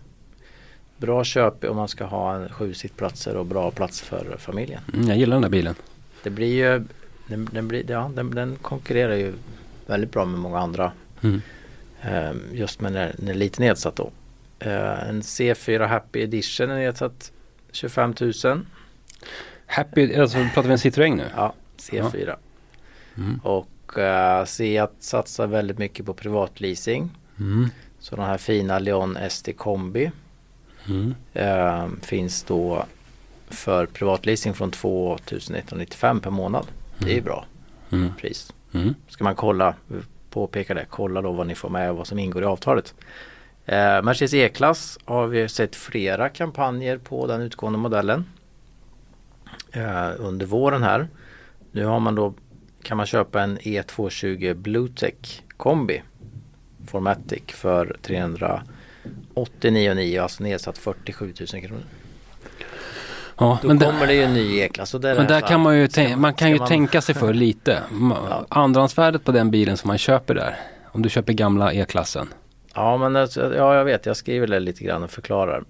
Bra köp om man ska ha en sju sittplatser och bra plats för familjen. Mm, jag gillar den där bilen. Det blir ju, den, den, blir, ja, den, den konkurrerar ju väldigt bra med många andra. Mm. Eh, just med den är lite nedsatt då. Eh, en C4 Happy Edition är nedsatt 25 000. Happy, alltså pratar vi en Citroën nu? Ja, C4. Mm. Och uh, Seat satsar väldigt mycket på privatleasing. Mm. Så den här fina Leon ST Kombi Mm. eh, finns då för privatleasing från 2195 per månad. Det är ju bra Mm. pris. Mm. Ska man kolla, påpeka det, kolla då vad ni får med och vad som ingår i avtalet. Eh, Mercedes E-klass har vi sett flera kampanjer på den utgående modellen eh, under våren här. Nu har man då kan man köpa en E E220 Bluetech kombi Formatic för 389,9 alltså nedsatt 47 000 kronor. Ja, Då men kommer där, det ju en ny E-klass. men där kan man ju, ska tän- man kan ju tänka sig för lite. <laughs> Ja. Andrahandsvärdet på den bilen som man köper där. Om du köper gamla E-klassen. Ja men alltså, ja, jag vet, jag skriver det lite grann och förklarar.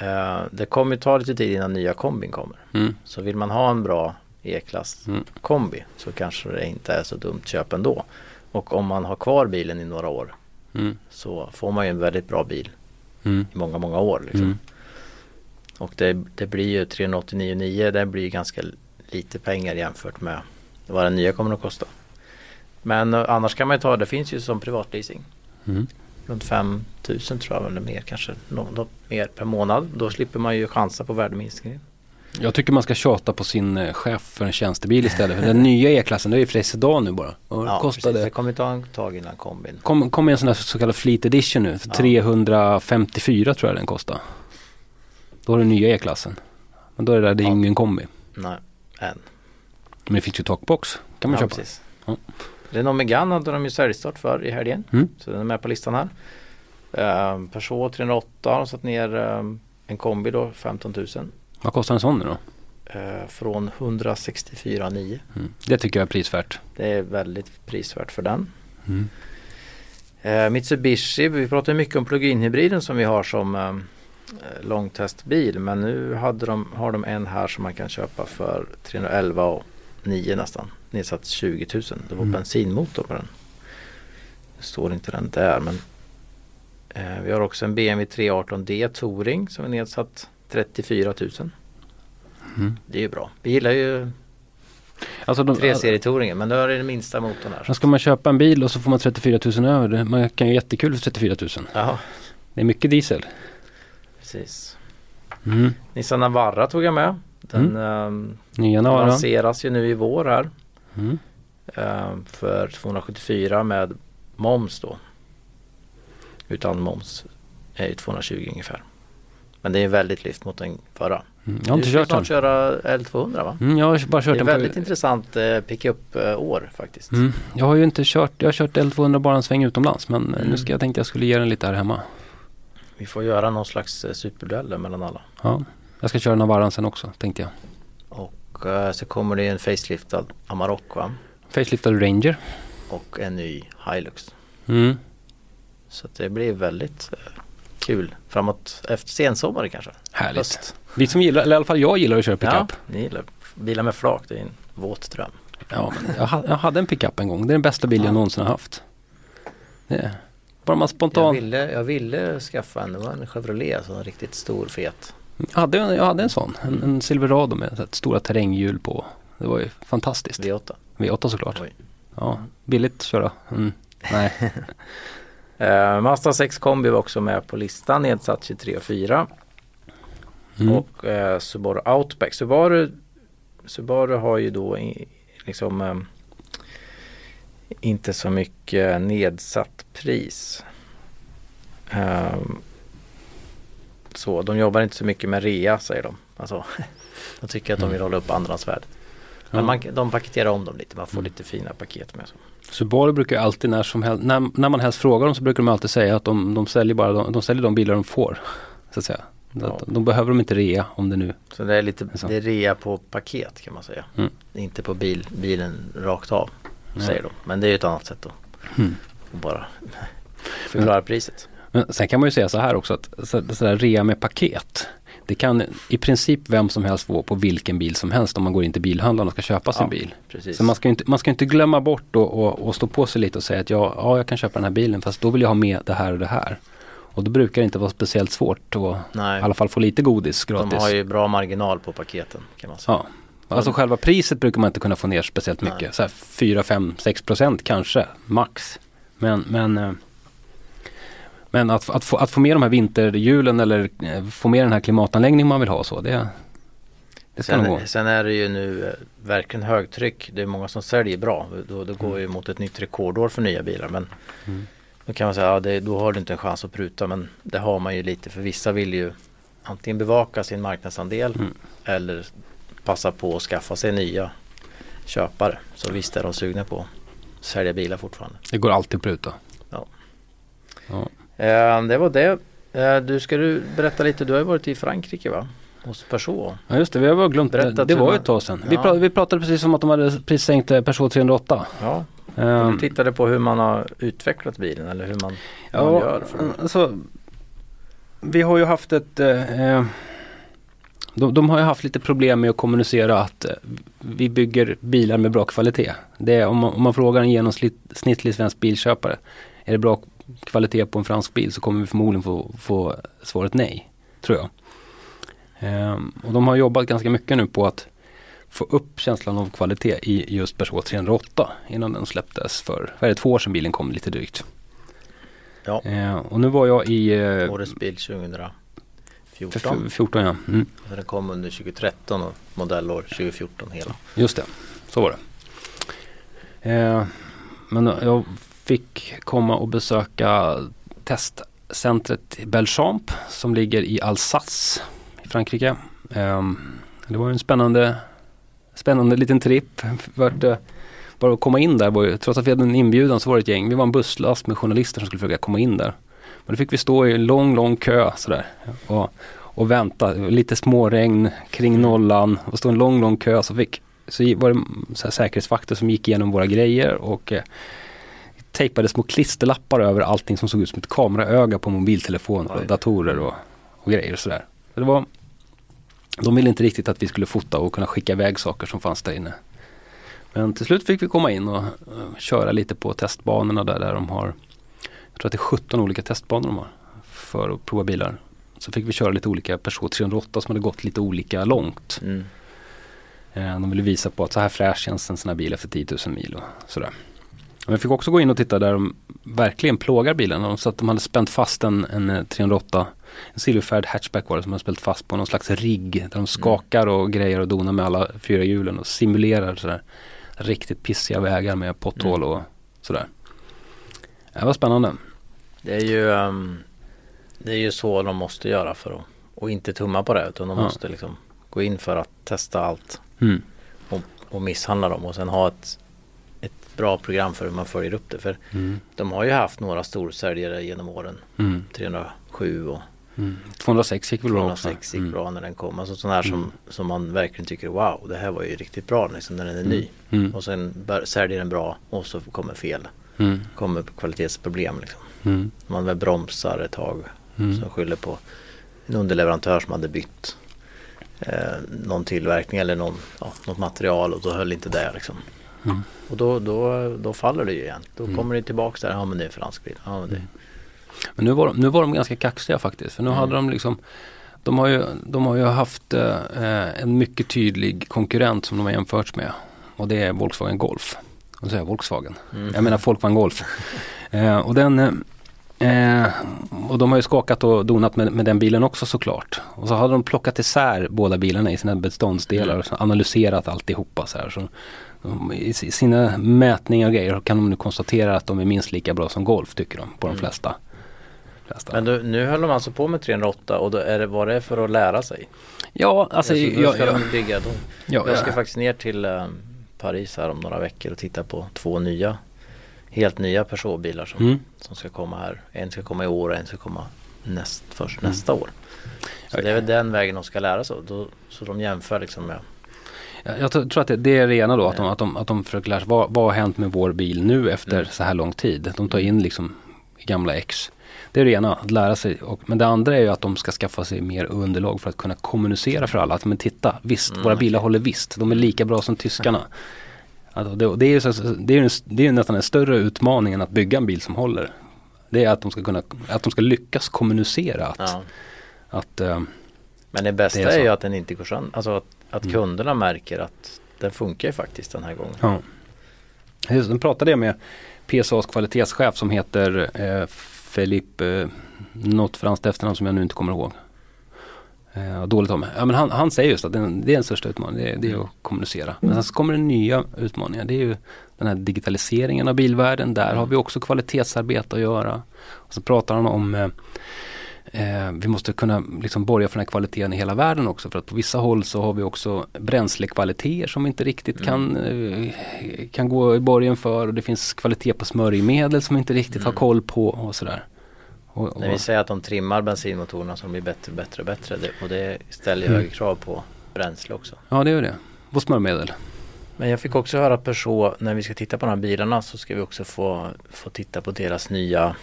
Eh, det kommer ju ta lite tid innan nya kombin kommer. Mm. Så vill man ha en bra E-klass Mm. kombi så kanske det inte är så dumt köp ändå. Och om man har kvar bilen i några år Mm. så får man ju en väldigt bra bil Mm. i många, många år. Liksom. Mm. Och det, det blir ju 389,9 det blir ganska lite pengar jämfört med vad den nya kommer att kosta. Men eh, annars kan man ju ta, det finns ju som privatleasing. Mm. Runt 5 000 tror jag eller mer kanske. Något mer per månad. Då slipper man ju chansa på värdeminskningen. Jag tycker man ska tjata på sin eh, chef för en tjänstebil istället. För den nya E-klassen, det är ju för sedan nu bara. Och Ja, kostade, precis. Det kommer ta en tag innan kombin. kom, kom en sån här så kallad Fleet Edition nu. För Ja. 354 tror jag den kostar. Då har du nya E-klassen. Men då är det där, det är Ja. ingen kombi. Nej, än. Men det finns ju takbox. Kan man ja, köpa. precis. Ja. Renault Megane hade de ju säljstart för i helgen. Mm. Så den är med på listan här. Uh, Peugeot 308 har de satt ner ehm, en kombi då, 15 000. Vad kostar en sån nu då? eh, från 164 9. Mm. Det tycker jag är prisvärt. Det är väldigt prisvärt för den. Mm. Eh, Mitsubishi, vi pratar mycket om plug-in hybriden som vi har som eh, långtestbil. Men nu hade de, har de en här som man kan köpa för 311 och 9 nästan. Nedsatt 20 000. Det var Mm. bensinmotor på den. Det står inte den där men eh, vi har också en BMW 318D Touring som är nedsatt 34 000. Mm. Det är ju bra. Vi gillar ju Alltså de, 3-serie-touringen men då är det den minsta motorn här. Ska man köpa en bil och så får man 34 000 över. Man kan ju jättekul för 34 000. Ja, Det är mycket diesel. precis. Mm. Nissan Navara tog jag med. Den ehm, Nya Navara. lanseras ju nu i vår här. Mm. ehm, för 274 med moms då. Utan moms är ju 220 ungefär. Men det är väldigt lyft mot den förra. Mm. Jag har inte du kört den. köra L200 va? Mm, jag har bara Det kört är den väldigt på... intressant eh, pickup-år faktiskt. Mm. Jag har ju inte kört, jag har kört L200 bara en sväng utomlands men eh, nu Mm. ska jag tänkte jag skulle ge den lite här hemma. Vi får göra någon slags eh, superdueller mellan alla. Ja. Jag ska köra Navaran sen också tänkte jag. Och eh, så kommer det en faceliftad Amarok va? Faceliftad Ranger. Och en ny Hilux. Mm. Så det blir väldigt eh, kul framåt efter sensommaren kanske. Härligt. Höst. Vi som gillar, eller i alla fall jag gillar att köra Ja, pickup. ni gillar bilar med flak. Det är en våt dröm. Ja, jag, jag hade en pickup en gång. Det är den bästa bil jag någonsin har haft. Det bara man spontan. Jag ville, jag ville skaffa en, det var en Chevrolet, alltså en riktigt stor fet. Jag hade, jag hade en sån, en, en Silverado med ett stora terränghjul på. Det var ju fantastiskt. V8? V8 såklart. Oj. Ja, billigt att köra. Mm. Nej. <laughs> uh, Mazda 6 kombi var också med på listan, nedsatt 23 och 4. Mm. Och uh, Subaru Outback. Subaru, Subaru har ju då i, liksom um, inte så mycket nedsatt pris. Um, så de jobbar inte så mycket med rea säger de. Alltså, <laughs> de tycker att de vill mm. hålla upp andrahandsvärdet. Men man, de paketerar om dem lite, man får mm. lite fina paket med. Så. Subaru brukar alltid när som helst, när, när man helst frågar dem så brukar de alltid säga att de, de säljer bara de, de säljer de bilar de får. Så att säga. Ja. De, de behöver de inte rea om det nu Så det är lite det är rea på paket kan man säga. Mm. Inte på bil, bilen rakt av. Säger de. Men det är ju ett annat sätt att mm. bara förklara priset. Men sen kan man ju säga så här också att så, sådär rea med paket. Det kan i princip vem som helst få på vilken bil som helst om man går in till bilhandlaren och ska köpa sin bil. Precis. Så man ska, inte, man ska inte glömma bort och, och, och, stå på sig lite och säga att ja, ja, jag kan köpa den här bilen fast då vill jag ha med det här och det här. Och då brukar det inte vara speciellt svårt att i alla fall få lite godis gratis. De har ju bra marginal på paketen kan man säga. Ja. Alltså själva priset brukar man inte kunna få ner speciellt mycket. Nej. Så här 4, 5, 6 procent kanske max. Men, men, eh, men att, att, få, att få med de här vinterhjulen eller eh, få med den här klimatanläggningen man vill ha så det, det ska sen, gå. Sen är det ju nu eh, verkligen högtryck. Det är många som säljer bra. Då, då går mm. ju mot ett nytt rekordår för nya bilar. Men mm. då kan man säga att ja, då har du inte en chans att pruta. Men det har man ju lite för vissa vill ju antingen bevaka sin marknadsandel mm. eller passa på att skaffa sig nya köpare. Så visst är de sugna på att sälja bilar fortfarande. Det går alltid att pruta. Ja. ja. Eh, det var det. Eh, du ska du berätta lite, du har ju varit i Frankrike va? Hos Peugeot. Ja just det, vi har glömt Berätta det. Det var ju ett tag sedan. Ja. Vi, pratade, vi, pratade, precis om att de hade prissänkt eh, Peugeot 308. Ja. Um, du tittade på hur man har utvecklat bilen eller hur man, ja, man gör. För alltså, vi har ju haft ett eh, de, de, har ju haft lite problem med att kommunicera att eh, vi bygger bilar med bra kvalitet. Det är, om, man, om man frågar en genomsnittlig svensk bilköpare, är det bra kvalitet på en fransk bil så kommer vi förmodligen få, få svaret nej, tror jag. Ehm, och de har jobbat ganska mycket nu på att få upp känslan av kvalitet i just Peugeot 308 innan den släpptes för, vad är det, två år sedan bilen kom lite drygt. Ja. Ehm, och nu var jag i... Eh, Årets bil 2000. 14. 14 ja. Mm. Den kom under 2013 och modellår 2014 hela. Just det, så var det. Eh, men jag fick komma och besöka testcentret Belchamp som ligger i Alsace i Frankrike. Eh, det var en spännande, spännande liten tripp. Eh, bara att komma in där, var ju, trots att vi hade en inbjudan så var det ett gäng. Vi var en busslast med journalister som skulle försöka komma in där. Men då fick vi stå i en lång, lång kö sådär. Och, och vänta, lite småregn kring nollan och stå en lång, lång kö. Så, fick, så var det så säkerhetsvakter som gick igenom våra grejer och eh, tejpade små klisterlappar över allting som såg ut som ett kameraöga på mobiltelefoner och datorer och, och grejer och sådär. Så det var, de ville inte riktigt att vi skulle fota och kunna skicka iväg saker som fanns där inne. Men till slut fick vi komma in och uh, köra lite på testbanorna där, där de har jag tror att det är 17 olika testbanor de har för att prova bilar. Så fick vi köra lite olika Peugeot 308 som hade gått lite olika långt. Mm. Eh, de ville visa på att så här fräsch känns en sån här bil efter 10 000 mil och sådär. Men vi fick också gå in och titta där de verkligen plågar bilen. Så att de hade spänt fast en, en 308 eh, en silverfärgad hatchback var det som hade spänt fast på någon slags rigg. Där de skakar och grejer och donar med alla fyra hjulen och simulerar sådär riktigt pissiga vägar med potthål mm. och sådär. Det var spännande. Det är ju um, Det är ju så de måste göra för att och inte tumma på det utan de ja. måste liksom gå in för att testa allt mm. och, och misshandla dem och sen ha ett bra program för hur man följer upp det. För mm. de har ju haft några storsäljare genom åren. Mm. 307 och Mm. 206 gick väl bra 206 gick mm. bra när den kom. Alltså sådana här som, mm. som man verkligen tycker wow det här var ju riktigt bra liksom, när den är ny. Mm. Och sen säljer den bra och så kommer fel. Mm. Kommer kvalitetsproblem liksom. Man väl bromsar ett tag. Mm. Som skyller på en underleverantör som hade bytt eh, någon tillverkning eller någon, ja, något material och då höll inte det liksom. Mm. Och då, då, då faller det ju igen. Då mm. kommer det tillbaks där, ja men det är fransk bil. Ja, men, det. Mm. men nu var, de, nu var de ganska kaxiga faktiskt. För nu mm. hade de liksom de har ju, de har ju haft eh, en mycket tydlig konkurrent som de har jämförts med. Och det är Volkswagen Golf. Och säger Volkswagen. Mm. Jag menar Volkswagen Golf. <laughs> eh, och den eh, och de har ju skakat och donat med, med, den bilen också såklart. Och så hade de plockat isär båda bilarna i sina beståndsdelar mm. och analyserat alltihopa så här. Så i sina mätningar och grejer kan de nu konstatera att de är minst lika bra som Golf tycker de på de mm. flesta. flesta. Men du, nu höll de alltså på med 308 och då är det, var det för att lära sig? Ja, alltså. alltså ja, ska ja, de bygga då? Ja, jag ska ja. faktiskt ner till um, Paris här om några veckor och titta på två nya helt nya Peugeot-bilar som, mm. som ska komma här. En ska komma i år och en ska komma näst, först mm. nästa år. Så det är väl den vägen de ska lära sig. Då, så de jämför liksom med jag tror att det är det ena då, att de, att de, att de försöker lära sig vad, vad har hänt med vår bil nu efter mm. så här lång tid. De tar in liksom gamla X. Det är det ena, att lära sig. Och, men det andra är ju att de ska skaffa sig mer underlag för att kunna kommunicera för alla. Att men titta, visst, mm. våra bilar håller visst. De är lika bra som tyskarna. Alltså det, det, är så, det, är, det är nästan en större utmaning än att bygga en bil som håller. Det är att de ska, kunna, att de ska lyckas kommunicera att, ja. att uh, Men det bästa det är, är, ju att den inte går sönder. Alltså att, att mm. kunderna märker att den funkar ju faktiskt den här gången. Ja. Just, pratade jag med PSAs kvalitetschef som heter eh, Felipe, eh, något franskt efternamn som jag nu inte kommer ihåg. Eh, dåligt om ja, men han, han säger just att det är, det är den största utmaningen, det, det är att kommunicera. Men sen så kommer det nya utmaningar, det är ju den här digitaliseringen av bilvärlden. Där har vi också kvalitetsarbete att göra. Och så pratar han om eh, eh, vi måste kunna liksom borga för den här kvaliteten i hela världen också. För att på vissa håll så har vi också bränslekvaliteter som vi inte riktigt mm. kan, eh, kan gå i borgen för. Och det finns kvalitet på smörjmedel som vi inte riktigt mm. har koll på och sådär. Och, och, När vi säger att de trimmar bensinmotorerna som blir bättre, bättre och bättre det, och det ställer mm. högre krav på bränsle också. Ja det gör det. Och smörjmedel. Men jag fick också höra Peugeot, när vi ska titta på de här bilarna så ska vi också få, få titta på deras nya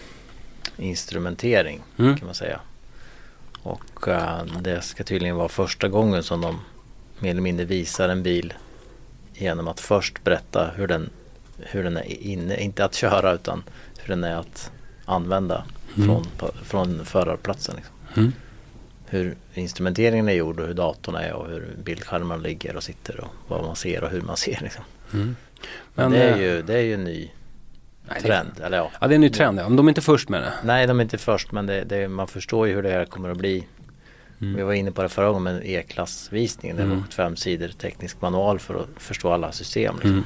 instrumentering mm. kan man säga. Och uh, det ska tydligen vara första gången som de mer eller mindre visar en bil genom att först berätta hur den, hur den är inne, inte att köra utan hur den är att använda mm. från, från förarplatsen. Liksom. Mm. Hur instrumenteringen är gjord och hur datorn är och hur bildskärmarna ligger och sitter och vad man ser och hur man ser. Liksom. Mm. Men, det, är eh, ju, det är ju en ny nej, trend. Det, eller ja. ja, det är en ny trend. Ja. Men de är inte först med det. Nej, de är inte först men det, det, man förstår ju hur det här kommer att bli. Mm. Vi var inne på det förra gången med E-klassvisningen. Det var mm. fem sidor teknisk manual för att förstå alla system. Liksom. Mm.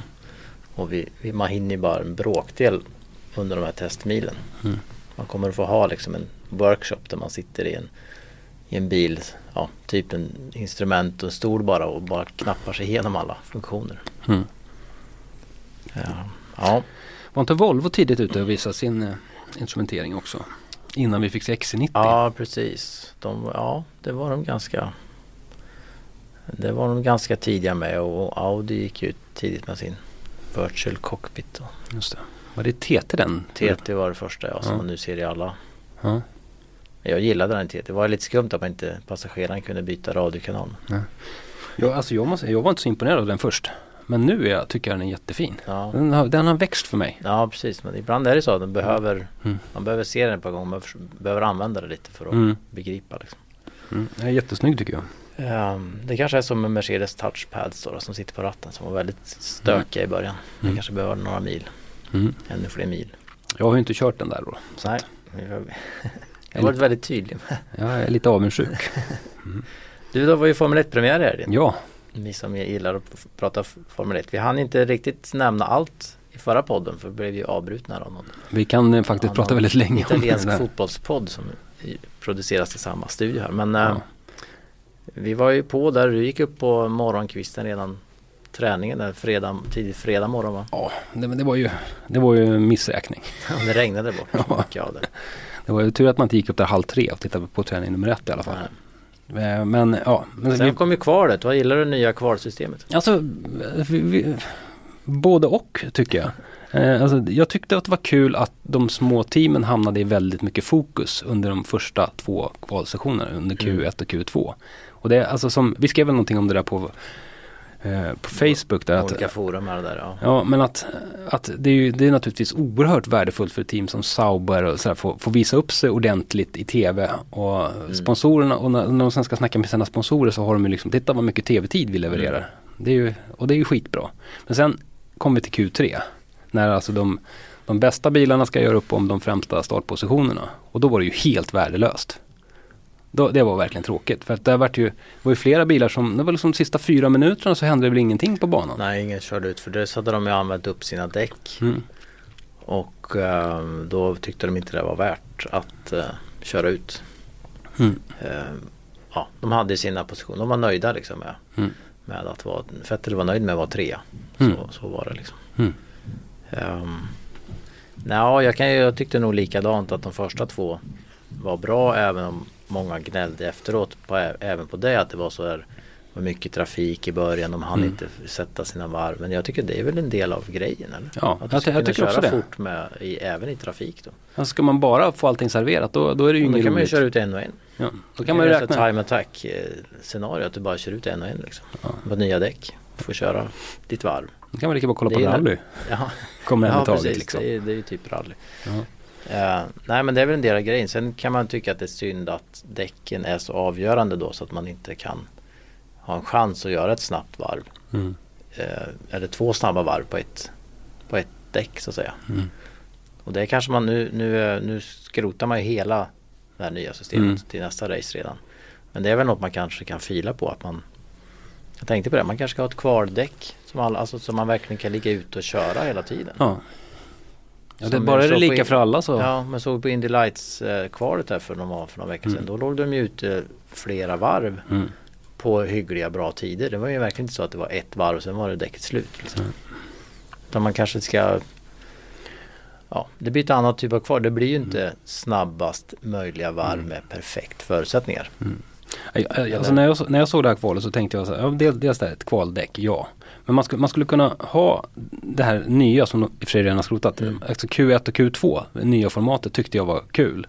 Och vi, vi, man hinner ju bara en bråkdel under de här testmilen. Mm. Man kommer att få ha liksom en workshop där man sitter i en, i en bil, ja, typ en instrument och en stol bara och bara knappar sig igenom alla funktioner. Mm. Ja. ja. Var inte Volvo tidigt ute och visade sin eh, instrumentering också? Innan vi fick se XC90? Ja precis. De, ja det var de ganska Det var de ganska tidiga med och Audi gick ut tidigt med sin Virtual Cockpit. Och. Just det. Var det TT den? TT var det första ja, som ja. man nu ser i alla. Ja. Jag gillade den TT. Det var lite skumt att man inte passageraren kunde byta radiokanal. Ja. Jag, alltså jag, måste, jag var inte så imponerad av den först. Men nu är jag, tycker jag den är jättefin. Ja. Den, har, den har växt för mig. Ja precis, men ibland är det så att den behöver, mm. man behöver se den ett par gånger. Man behöver använda det lite för att mm. begripa. Liksom. Mm. Den är jättesnygg tycker jag. Um, det kanske är som med Mercedes touchpads då, som sitter på ratten som var väldigt stökiga i början. Den mm. kanske behöver några mil. Mm. Ännu fler mil. Jag har ju inte kört den där då. Nej, <laughs> jag har varit väldigt tydlig med. Jag är lite avundsjuk. <laughs> Mm. Du, då var ju Formel 1-premiär här. Ja. Ni som gillar att prata Formel 1. Vi hann inte riktigt nämna allt i förra podden för vi blev ju avbrutna av någon. Vi kan eh, faktiskt prata väldigt länge om det. Italiensk fotbollspodd som produceras i samma studio här. Men ja. eh, vi var ju på där, du gick upp på morgonkvisten redan träningen där fredag, tidigt fredag morgon va? Ja, det, det var ju det var ju missräkning. Ja, det regnade bort <laughs> ja. det. Det var ju tur att man inte gick upp där halv tre och tittade på träning nummer ett i alla fall. Nej. Eh, men ja. Men Sen vi, kom ju kvalet. Vad gillar du det nya kvalsystemet? Alltså, vi, vi, både och tycker jag. Eh, alltså, jag tyckte att det var kul att de små teamen hamnade i väldigt mycket fokus under de första två kvalsessionerna under Q1 mm. och Q2. Och det, alltså som, vi skrev väl någonting om det där på på Facebook. Där Olika att, forum här där ja. Ja, men att, att det, är ju, det är naturligtvis oerhört värdefullt för ett team som Sauber och sådär, få, få visa upp sig ordentligt i tv. Och Mm. sponsorerna, och när, när de sen ska snacka med sina sponsorer så har de ju liksom, titta vad mycket tv-tid vi levererar. Mm. Det är ju, och det är ju skitbra. Men sen kommer vi till Q3. När alltså de, de bästa bilarna ska göra upp om de främsta startpositionerna. Och då var det ju helt värdelöst. Då, det var verkligen tråkigt. För att det var ju, det var ju flera bilar som, det var liksom de sista fyra minuterna så hände det väl ingenting på banan. Nej ingen körde ut för det hade de ju använt upp sina däck. Mm. Och eh, då tyckte de inte det var värt att eh, köra ut. Mm. Eh, ja, de hade sina positioner. De var nöjda liksom med, Mm. med att vara Vettel var nöjd med att vara trea. Mm. Så, så var det liksom. Mm. Um, Nja, jag, kan jag tyckte nog likadant att de första två var bra även om många gnällde efteråt på, även på det att det var så här var mycket trafik i början. De hann Mm. inte sätta sina varv. Men jag tycker det är väl en del av grejen eller? Ja, att du jag, jag tycker också det. fort med, i, även i trafik då. Alltså ska man bara få allting serverat då, då är det ju Och då inget kan man ju roligt. köra ut en och en. Ja, då kan man ju räkna. time attack eh, scenario att du bara kör ut en och en liksom. På nya däck. Får köra ditt varv. Då kan man lika bra kolla på rally. <laughs> Ja, Kommer ja i taget precis. liksom. Det, är, det är ju typ rally. Ja. Eh, nej men det är väl en del av grejen. Sen kan man tycka att det är synd att däcken är så avgörande då så att man inte kan ha en chans att göra ett snabbt varv. Mm. Eh, eller två snabba varv på ett, på ett däck så att säga. Mm. Och det kanske man nu, nu, nu skrotar man ju hela det här nya systemet Mm. till nästa race redan. Men det är väl något man kanske kan fila på att man Jag tänkte på det, man kanske ska ha ett kvardäck som, alla, alltså, som man verkligen kan ligga ute och köra hela tiden. Ja. Ja, det, bara är det på lika in- för alla så. Ja, men såg på Indy Lights eh, kvalet här för några, för några veckor sedan. Mm. Då låg de ju ute flera varv Mm. på hyggliga bra tider. Det var ju verkligen inte så att det var ett varv och sen var det däcket slut. Liksom. Mm. Utan man kanske ska Ja, det blir ett annat typ av kvar. Det blir ju inte snabbast möjliga varv Mm. med perfekt förutsättningar. Alltså när, jag, när jag såg det här kvalet så tänkte jag så här, ja, dels, dels det här ett kvaldäck, ja. Men man skulle, man skulle kunna ha det här nya som de i och för sig redan har skrotat. Mm. Alltså Q1 och Q2, det nya formatet tyckte jag var kul.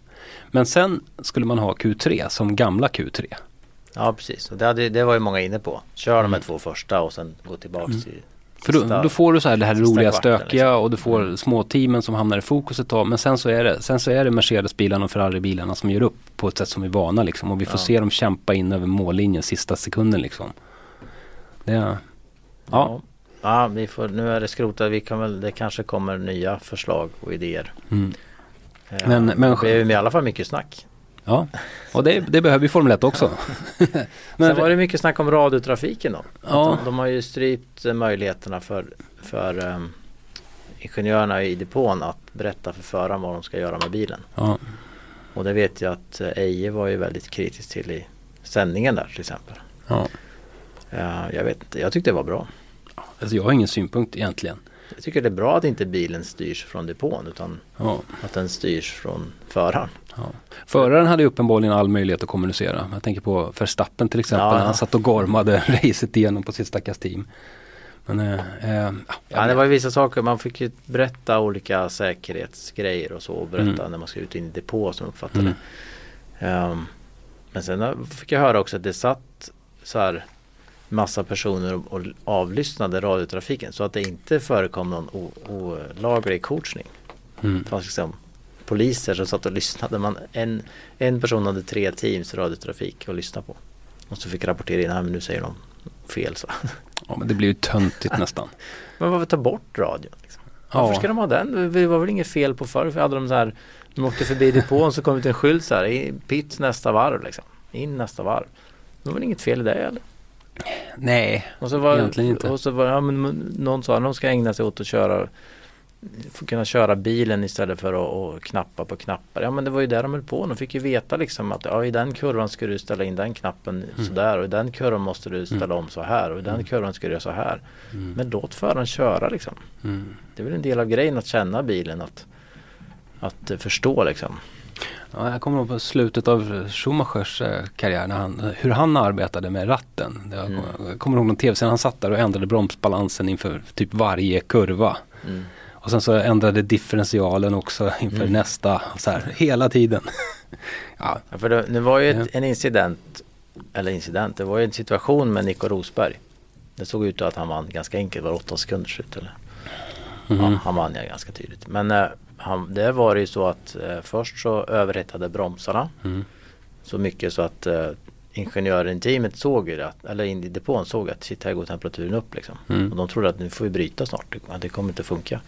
Men sen skulle man ha Q3 som gamla Q3. Ja, precis. Och det, hade, det var ju många inne på. Kör de Mm. här två första och sen gå tillbaks till För då, då får du så här det här roliga kvarten, stökiga liksom. och du får Mm. små teamen som hamnar i fokus ett tag. Men sen så är det, sen så är det Mercedes-bilarna och Ferrari-bilarna som gör upp på ett sätt som vi är vana liksom. Och vi får Ja. se dem kämpa in över mållinjen sista sekunden liksom. Det, ja. Ja. Vi får, nu är det skrotat. Vi kan väl, det kanske kommer nya förslag och idéer. Mm. Eh, Men- men- det blir i alla fall mycket snack. Ja, och det, det behöver ju Formel 1 också. <laughs> Sen var det mycket snack om radiotrafiken då. Ja. de, de har ju strypt eh, möjligheterna för, för um, ingenjörerna i depån att berätta för föraren vad de ska göra med bilen. ja, Och det vet jag att eh, Eje var ju väldigt kritisk till i sändningen där till exempel. ja. Eh, jag vet inte, jag tyckte det var bra. Alltså jag har ingen synpunkt egentligen. Jag tycker det är bra att inte bilen styrs från depån utan Ja, att den styrs från föraren. ja. Föraren hade uppenbarligen all möjlighet att kommunicera. Jag tänker på Verstappen till exempel. Ja, Han satt och gormade <laughs> racet igenom på sitt stackars team. Men, eh, eh, Ja, det var ju vissa saker, man fick ju berätta olika säkerhetsgrejer och så och berätta Mm. när man ska ut in i depå som uppfattade Mm. Ehm, men sen har- fick jag höra också att det satt så här massa personer och, och avlyssnade radiotrafiken så att det inte förekom någon olaglig coachning. Mm. Det fanns liksom poliser som satt och lyssnade. Man, en, en person hade tre teams radiotrafik att lyssna på. Och så fick rapportera in, nej men nu säger de fel så. <laughs> Ja, men det blir ju töntigt nästan. Men varför ta bort radion? Liksom? Varför ska de ha den? Det var väl inget fel på förr? För hade de så här De åkte förbi depån så kom det ut en skylt så här i Pit nästa varv liksom In nästa varv Det var väl inget fel i det eller? Nej, Och så var, Egentligen inte. Och så var ja, men någon sa att de ska ägna sig åt att köra kunna köra bilen istället för att, knappa på knappar. Ja men det var ju där de höll på. De fick ju veta liksom att ja, i den kurvan ska du ställa in den knappen Mm. sådär och i den kurvan måste du ställa Mm. om så här och i den Mm. kurvan ska du göra så här. Mm. Men låt föraren köra liksom. Mm. Det är väl en del av grejen att känna bilen att, att eh, förstå liksom. Ja, jag kommer ihåg på slutet av Schumachers eh, karriär när han, hur han arbetade med ratten. Jag Mm. kommer- kommer ihåg någon tv-serie, han satt där och ändrade bromsbalansen inför typ varje kurva. Mm. Och sen så ändrade differentialen också inför Mm. nästa, så här, hela tiden. <laughs> ja, Ja, för det, det var ju ett, en incident, eller incident, det var ju en situation med Nico Rosberg Det såg ut att han vann ganska enkelt, var åtta sekunder slut eller? Mm. Ja, han vann ja ganska tydligt. Men eh, han, det var ju så att eh, först så överhettade bromsarna. Mm. Så mycket så att eh, ingenjören i teamet såg ju det, att- eller in i depån såg att shit här går temperaturen upp liksom. Mm. Och de trodde att nu får vi bryta snart, det- det kommer inte funka.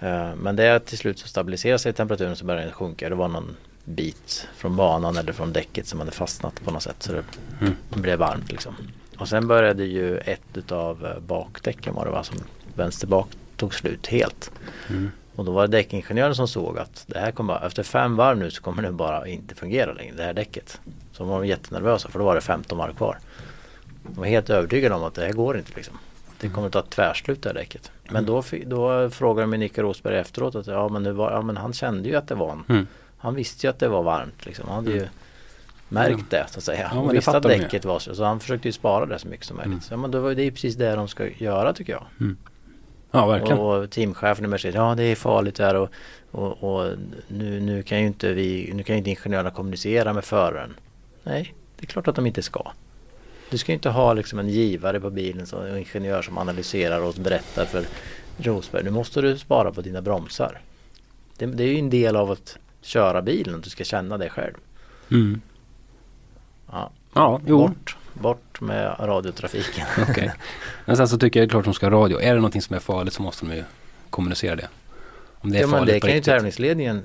Eh, men det till slut så stabiliserade sig temperaturen så började den sjunka. Det var någon bit från banan eller från däcket som hade fastnat på något sätt så det Mm. blev varmt liksom. Och sen började ju ett utav eh, bakdäcken var det va, som vänster bak tog slut helt. Mm. Och då var det däckingenjören som såg att det här kommer, efter fem varv nu så kommer det bara inte fungera längre, det här däcket. Så de var jättenervösa för då var det 15 varv kvar. De var helt övertygade om att det här går inte liksom. Det kommer att ta tvärslut det här däcket. Men då, fi- då frågade mig Nicke Rosberg efteråt att ja men, var, ja men han kände ju att det var en, Mm. Han visste ju att det var varmt liksom. Han hade ju märkt det så att säga. Ja, det visste att däcket var så. Så han försökte ju spara det så mycket som möjligt. Mm. Så, men då var det ju precis det de ska göra tycker jag. Ja, verkligen. Och, och teamchefen i Mercedes, ja det är farligt där och, och, och nu, nu kan ju inte vi, nu kan ju inte ingenjörerna kommunicera med föraren. Nej, det är klart att de inte ska. Du ska ju inte ha liksom en givare på bilen, som, en ingenjör som analyserar och berättar för Rosberg, nu måste du spara på dina bromsar. Det, det är ju en del av att köra bilen, att du ska känna det själv. Mm. Ja, Ja, jo. bort, bort med radiotrafiken. <laughs> Okej. Men sen så tycker jag det är klart att de ska ha radio. Är det någonting som är farligt så måste de ju kommunicera det. Om det är ja, men farligt det på kan ju riktigt. tävlingsledningen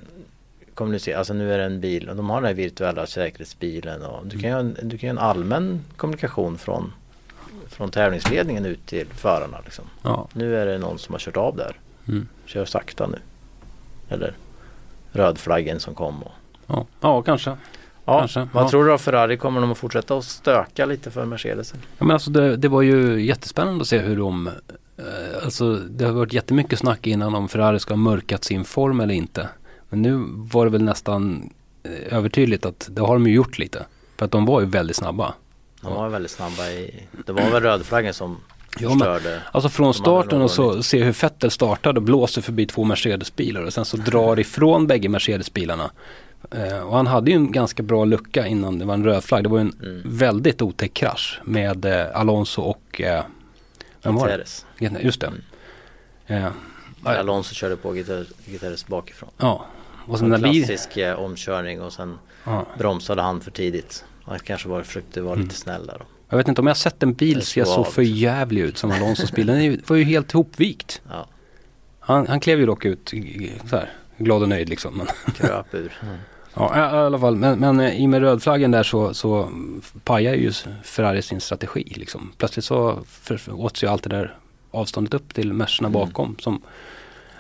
kommunicera. Alltså nu är det en bil och de har den här virtuella säkerhetsbilen. Och du kan ju en, du kan ju ha en allmän kommunikation från, från tävlingsledningen ut till förarna. Liksom. Ja. Nu är det någon som har kört av där. Mm. Kör sakta nu. Eller rödflaggen som kom. Och, Ja. ja, kanske. Ja, Kanske, vad ja. tror du av Ferrari? Kommer de att fortsätta att stöka lite för Mercedes? Ja, men alltså det, det var ju jättespännande att se hur de eh, Alltså det har varit jättemycket snack innan om Ferrari ska ha mörkat sin form eller inte. Men nu var det väl nästan eh, övertydligt att det har de ju gjort lite. För att de var ju väldigt snabba. De var väldigt snabba i... Det var väl rödflaggen som Ja, men- förstörde. Alltså från starten och så se hur Vettel startade och blåser förbi två Mercedes-bilar och sen så drar <laughs> ifrån bägge Mercedes-bilarna. Eh, och han hade ju en ganska bra lucka innan det var en röd flagg. Det var ju en Mm. väldigt otäck krasch med eh, Alonso och eh, vem var det? Gutierrez. Just det. Mm. Eh, Alonso körde på Guter- Guterres bakifrån. ja. Och sen En vi, klassisk eh, omkörning och sen ja. bromsade han för tidigt. Han kanske var, försökte vara Mm. lite snäll där då. Jag vet inte om jag sett en bil se så svagt. för jävligt ut som Alonsos bil. Den var ju helt ihopvikt. Ja, Han, han klev ju dock ut så här, glad och nöjd liksom. Men, <laughs> kröp ur. ja, i alla fall. Men, men eh, i och med rödflaggen där så, så pajar ju Ferrari sin strategi liksom. Plötsligt så för, för, åts ju allt det där avståndet upp till Mercerna Mm. bakom. Som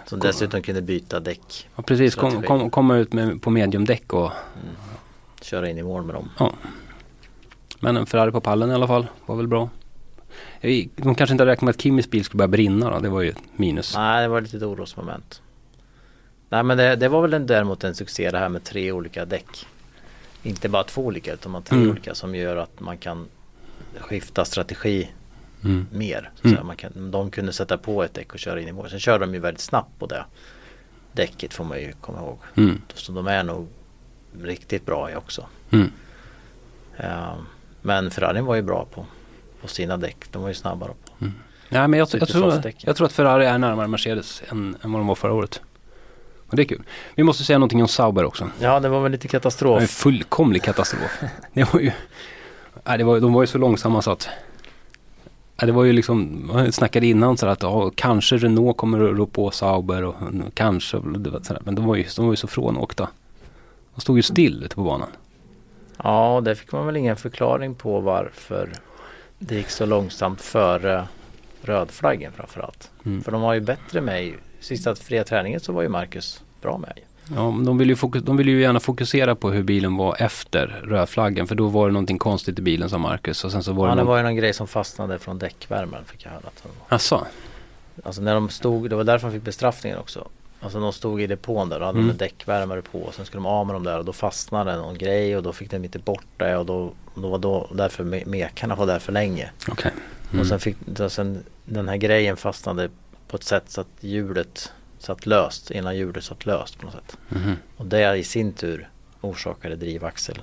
Som dessutom kunde byta däck. ja, precis kom, kom, komma ut med, på mediumdäck och Köra in i mål med dem. Men en Ferrari på pallen i alla fall var väl bra. De kanske inte hade räknat med att Kimmys bil skulle börja brinna då. Det var ju ett minus. Nej, det var lite orosmoment. Nej men det, det var väl en, däremot en succé det här med tre olika däck. Inte bara två olika utan man tre Mm. olika som gör att man kan skifta strategi Mm. mer. Så Mm. man kan, de kunde sätta på ett däck och köra in i mål. Sen körde de ju väldigt snabbt på det däcket får man ju komma ihåg. Mm. Så de är nog riktigt bra i också. Mm. Ja, men Ferrari var ju bra på, på sina däck. De var ju snabbare på. Nej, men jag, jag, tror, jag tror att Ferrari är närmare Mercedes än, än vad de var förra året. Och det är kul. Vi måste säga någonting om Sauber också. Ja, det var väl lite var en katastrof. fullkomlig katastrof. <laughs> det var ju, nej, det var, de var ju så långsamma så att det var ju liksom, man snackade innan så att ja, kanske Renault kommer att rå på Sauber och kanske, sådär, men de var, ju, de var ju så frånåkta. De stod ju still ute på banan. Ja, det fick man väl ingen förklaring på varför det gick så långsamt före rödflaggen framförallt. Mm. För de var ju bättre med i sista fria träningen så var ju Marcus bra med. Ja, de ville, ju fokus, de ville ju gärna fokusera på hur bilen var efter rödflaggen. För då var det någonting konstigt i bilen sa Marcus. Och sen så var Ja, det det någon... var ju någon grej som fastnade från däckvärmen fick jag höra. Det. Asså? Alltså när de stod, det var därför de fick bestraffningen också. Alltså de stod i depån där och hade Mm. en däckvärmare på och sen skulle de av med dem där och då fastnade någon grej och då fick de inte bort det och då, då var då, därför me- mekarna var där för länge. Okej. Mm. Och sen fick då sen den här grejen fastnade på ett sätt så att hjulet satt löst, ena hjulet satt löst på något sätt. Mhm. Och det i sin tur orsakade drivaxel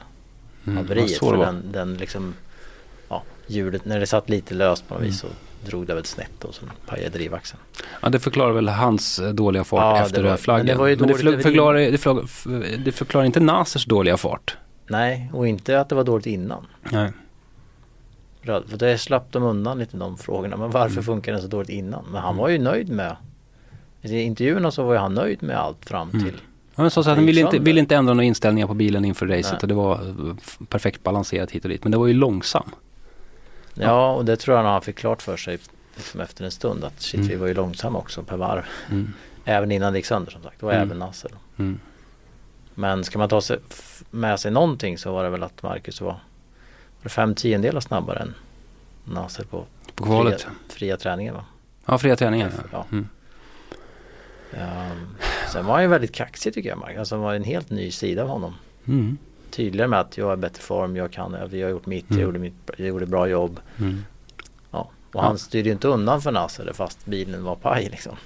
Mm. för den, den liksom, ja, hjulet, när det satt lite löst på något vis så drog det väl snett och så pajade drivaxeln. Ja, det förklarar väl hans eh, dåliga fart Ja, efter rödflaggan. men det Men det, förklarar, det, förklarar, det förklarar inte Nasers dåliga fart. Nej, och inte att det var dåligt innan. Nej. Röd, för det slapp de undan lite de frågorna. Men varför Mm. funkar den så dåligt innan? Men han var ju nöjd med I intervjuerna så var ju han nöjd med allt fram Mm. till Han sa så att han ville inte, ville inte ändra några inställningar på bilen inför racet Nej. och det var eh, perfekt balanserat hit och dit. Men det var ju långsam. Ja, och det tror jag han fick klart för sig liksom efter en stund att shit Mm. vi var ju långsamma också per varv. Mm. <laughs> Även innan sönder som sagt. Var Mm. även Nasser. Mm. Men ska man ta sig, med sig någonting så var det väl att Marcus var, fem tiondelar snabbare än Nasser på På kvalet. fria, fria träningen va? Ja, fria träningar. Ja. Ja. Mm. Um, sen var han ju väldigt kaxig tycker jag Marcus. Alltså det var en helt ny sida av honom. Mm. Tydligare med att jag är bättre form, jag kan, vi har gjort mitt, jag, Mm. gjorde mitt jag gjorde bra jobb. Mm. Ja. Och Ja. han styrde ju inte undan för Nasser fast bilen var paj liksom.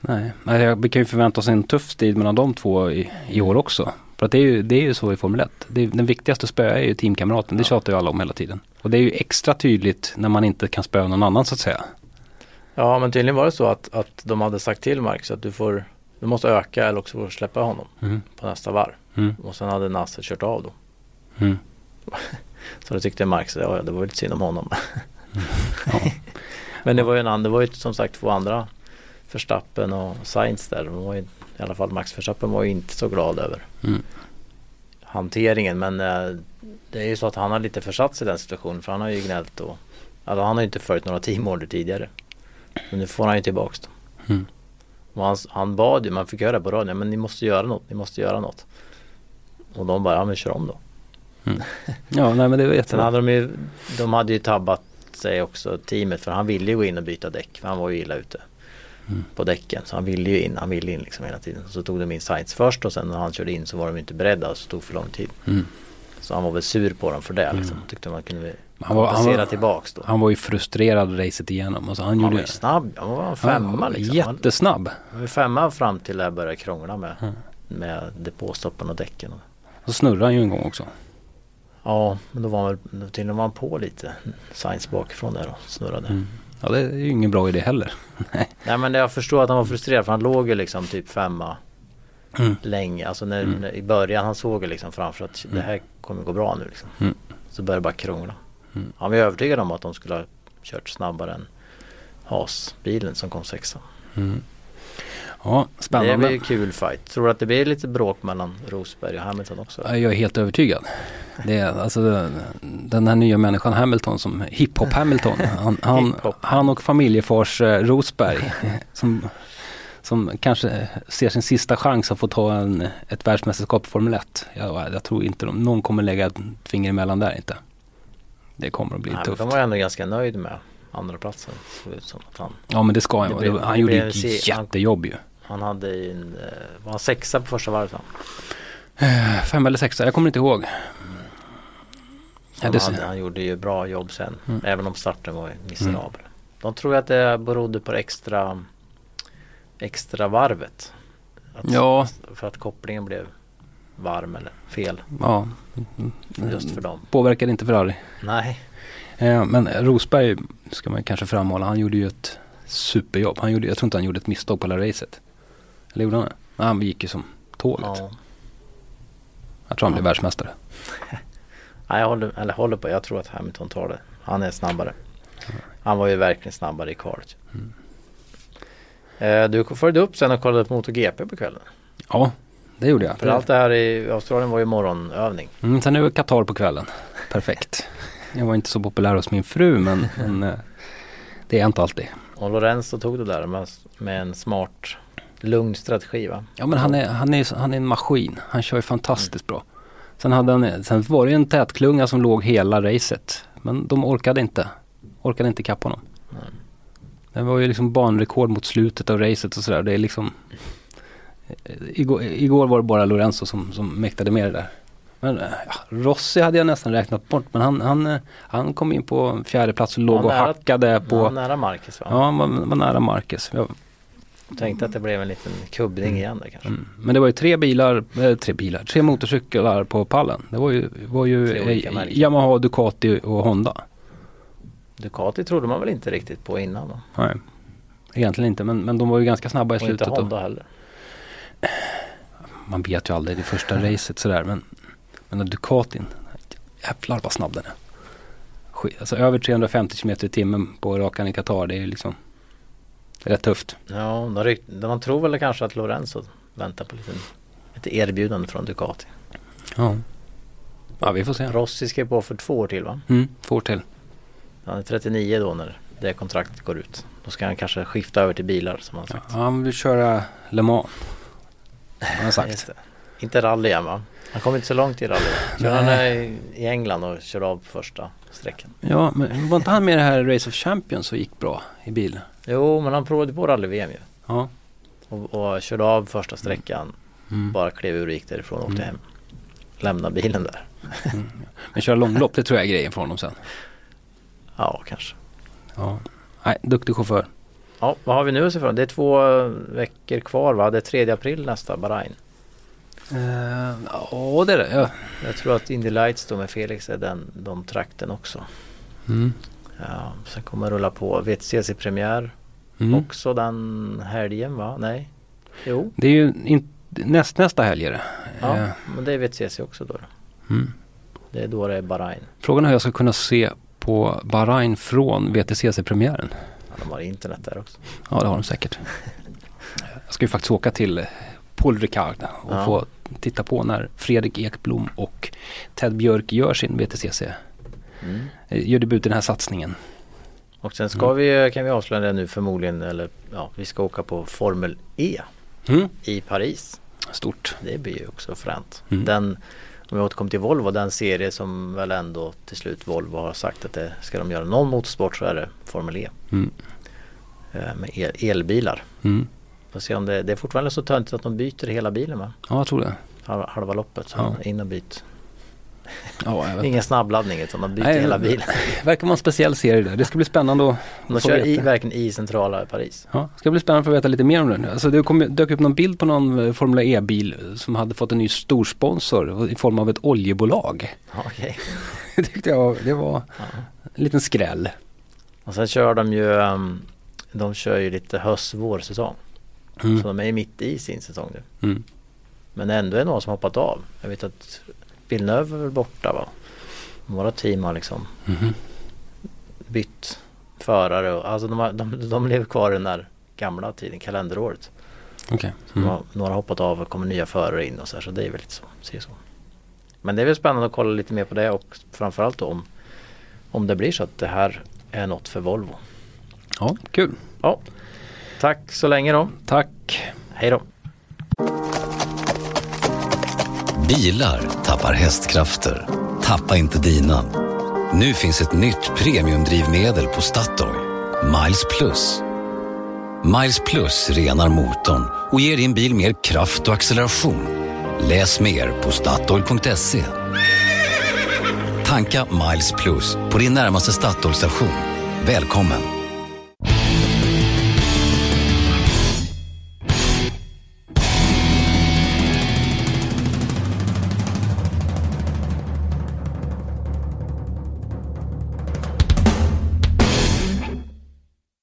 Nej, jag- vi kan ju förvänta oss en tuff strid mellan de två i, i år också. För att det är ju, det är ju så i Formel 1. Det är, den viktigaste spöa är ju teamkamraten. Det Ja. tjatar ju alla om hela tiden. Och det är ju extra tydligt när man inte kan spöa någon annan så att säga. Ja men tydligen var det så att, att de hade sagt till Marcus att du får Du måste öka eller också får du släppa honom Mm. på nästa varv. Mm. Och sen hade Nasser kört av då. Mm. <laughs> Så då tyckte Marcus att ja, det var lite synd om honom. <laughs> Ja. Men det var ju en annan, det var ju som sagt två andra Verstappen och Sainz där. De var ju, I alla fall Max Verstappen var ju inte så glad över Mm. hanteringen. Men eh, det är ju så att han har lite försatt sig i den situationen. För han har ju gnällt och alltså han har ju inte följt några teamorder tidigare. Men nu får han ju tillbaks dem. Mm. Och han, han bad ju, man fick höra på radion, men ni måste göra något, ni måste göra något. Och de bara, ja men kör om då. <laughs> Ja, nej men det var Sen jättebra. hade de ju, de hade ju tabbat sig också teamet för han ville ju gå in och byta däck för han var ju illa ute Mm. på däcken. Så han ville ju in, han ville in liksom hela tiden. Så tog de in Sainz först och sen när han körde in så var de inte beredda så det tog för lång tid. Mm. Så han var väl sur på dem för det liksom. Mm. Tyckte man kunde Han var, han, var, tillbaks då. han var ju frustrerad racet igenom. Alltså han, Han var gjorde ju snabb, han var en han femma var liksom. Han Jättesnabb. var ju femma fram till det började krångla med, Mm. med depåstoppen och däcken. Så snurrade han ju en gång också. Ja, men då var han tydligen var han på lite Sainz bakifrån där och snurrade. Mm. Ja, det är ju ingen bra idé heller. <laughs> Nej men jag förstår att han var frustrerad för han låg ju liksom typ femma Mm. länge. Alltså när, Mm. när, i början han såg ju liksom framför att det här kommer gå bra nu liksom. Mm. Så började det bara krångla. Mm. Han var ju övertygad om att de skulle ha kört snabbare än Haas-bilen som kom sexa. Mm. Ja, Det spännande. blir ju kul fight. Tror du att det blir lite bråk mellan Rosberg och Hamilton också? Ja, Jag är helt övertygad. Det är alltså den här nya människan Hamilton som hiphop Hamilton. Han, <laughs> han, han och familjefars eh, Rosberg som, som kanske ser sin sista chans att få ta en, ett världsmästerskap i Formel 1. Jag, jag tror inte de, någon kommer lägga ett finger emellan där inte. Det kommer att bli Nej, tufft. de var ändå ganska nöjd med andra platsen. Som att han, Ja men det ska han Det vara. Han det gjorde ett jättejobb ju. Han hade en, eh, var han sexa på första varvet? va? Eh, Fem eller sexa, jag kommer inte ihåg. Han, hade, han gjorde ju bra jobb sen. Mm. Även om starten var miserabel. De tror att det berodde på det extra, extra varvet. Att, Ja. För att kopplingen blev varm eller fel Ja. just för dem. Påverkade inte Ferrari. Nej, Eh, Men Rosberg ska man kanske framhålla, han gjorde ju ett superjobb. Han gjorde, jag tror inte han gjorde ett misstag på hela racet. Eller gjorde han det? Nej, han gick ju som tåget. ja. Jag tror han blev Ja. världsmästare. <laughs> Nej, jag håller, eller håller på. Jag tror att Hamilton tar det. Han är snabbare. Han var ju verkligen snabbare i kvalet. Mm. Eh, du följde upp sen och kollade på MotoGP på kvällen. Ja, det gjorde jag. För allt det här i Australien var ju morgonövning. Mm, sen är det Qatar på kvällen. Perfekt. Jag var inte så populär hos min fru men, men eh, det är jag inte alltid. Och Lorenzo tog det där med, med en smart, lugn strategi va? Ja men han är, han är, han är en maskin. Han kör ju fantastiskt bra. Sen, hade han, sen var det en tätklunga som låg hela racet. Men de orkade inte. Orkade inte kappa honom. Nej. Det var ju liksom banrekord mot slutet av racet och sådär. Det är liksom Igår, igår var det bara Lorenzo som, som mäktade med det där. Men eh, ja, Rossi hade jag nästan räknat bort men han, han, eh, han kom in på fjärde plats och låg Ja, och nära- hackade Han var på nära Marcus va? Ja, han var, var nära Marcus. Ja, Tänkte att det blev en liten kubbning igen där kanske. mm. Men det var ju tre bilar, eh, tre bilar, tre motorcyklar på pallen. Det var ju, var ju eh. Yamaha, Ducati och Honda. Ducati trodde man väl inte riktigt på innan då? Nej, egentligen inte. Men, men de var ju ganska snabba i Och slutet. inte och- Honda heller. man vet ju aldrig det första racet sådär. Men, men Ducatin, jävlar vad snabb den är. Alltså över 350 km i timmen på rakan i Qatar. Det är ju liksom rätt tufft. Ja, de man tror väl kanske att Lorenzo väntar på lite, lite erbjudande från Ducati. Ja. Ja, vi får se. Rossi skrev på för två år till va? Mm, får till. Han är 39 då när det kontraktet går ut. Då ska han kanske skifta över till bilar som han Ja, sagt. han vill köra Le Mans. Han har <laughs> sagt. Inte rally än va? Han kom inte så långt i rally. Körde han Nej. i England och körde av första sträckan. Ja, men var inte han med i det här Race of Champions och gick bra i bil? Jo, men han provade på rally-VM ju. Ja. Och, och körde av första sträckan. Mm. Bara klev ur och gick därifrån och åkte Mm. hem. Lämnade bilen där. Men köra långlopp, det tror jag är grejen för honom sen. Ja, kanske. Ja. Nej, duktig chaufför. Ja, vad har vi nu att se fram Det är två eh, veckor kvar va? Det är 3 april nästa, Bahrain. Uh, ja, det är det. Ja. Jag tror att Indy Lights då med Felix är den, de trakten också. Mm. Ja, sen kommer rulla på VTCC-premiär Mm. också den helgen va? Nej? Jo, Det är ju in, näst, nästa helg är det. ja, Eh, men det är VTCC också då. då. mm. Det är då det är Bahrain. Frågan är hur jag ska kunna se på Bahrain från VTCC-premiären. Ja, de har internet där också. Ja, det har de säkert. <laughs> Jag ska ju faktiskt åka till Paul Ricard och Ja. få titta på när Fredrik Ekblom och Ted Björk gör sin VTCC. Mm. Eh, Gör debut i den här satsningen. Och sen ska vi, kan vi avslöja det nu förmodligen, eller ja, vi ska åka på Formel E Mm. i Paris. Stort. Det blir ju också fränt. Mm. Den, om vi återkommer till Volvo, den serie som väl ändå till slut Volvo har sagt att det ska de göra någon motorsport så är det Formel E. Mm. eh, Med el, elbilar. Får se om det, det är fortfarande så töntigt att de byter hela bilen va? Ja, jag tror det. Halva, halva loppet. Så Ja. In och byt. Ja. <laughs> Ingen snabbladdning utan de byter Nej, hela bilen. <laughs> Verkar vara en speciell serie där. Det ska bli spännande att De kör i, veta. verkligen i centrala Paris. Ja, det ska bli spännande att få veta lite mer om det. nu. Alltså det kom, dök upp någon bild på någon eh, Formula E-bil som hade fått en ny storsponsor i form av ett oljebolag. Ja, okej. <laughs> Det tyckte jag det var Ja. en liten skräll. Och sen kör de ju um, De kör ju lite höst-vårsäsong. Mm. Så de är ju mitt i sin säsong nu. Mm. Men ändå är det någon som hoppat av. Jag vet att Villeneuve är väl borta va? Våra team har liksom Mhm. bytt förare och alltså de, har, de, de lever kvar i den där gamla tiden, kalenderåret. Okej. Mm. Mm. Några har hoppat av och kommer nya förare in och så här, så det är väl lite så. Se så. Men det är väl spännande att kolla lite mer på det och framförallt då om, om det blir så att det här är något för Volvo. Ja, kul. Ja, tack så länge då. Tack. Hej då. Bilar tappar hästkrafter. Tappa inte dina. Nu finns ett nytt premiumdrivmedel på Statoil. Miles Plus. Miles Plus renar motorn och ger din bil mer kraft och acceleration. Läs mer på Statoil.se. Tanka Miles Plus på din närmaste Statoil-station. Välkommen!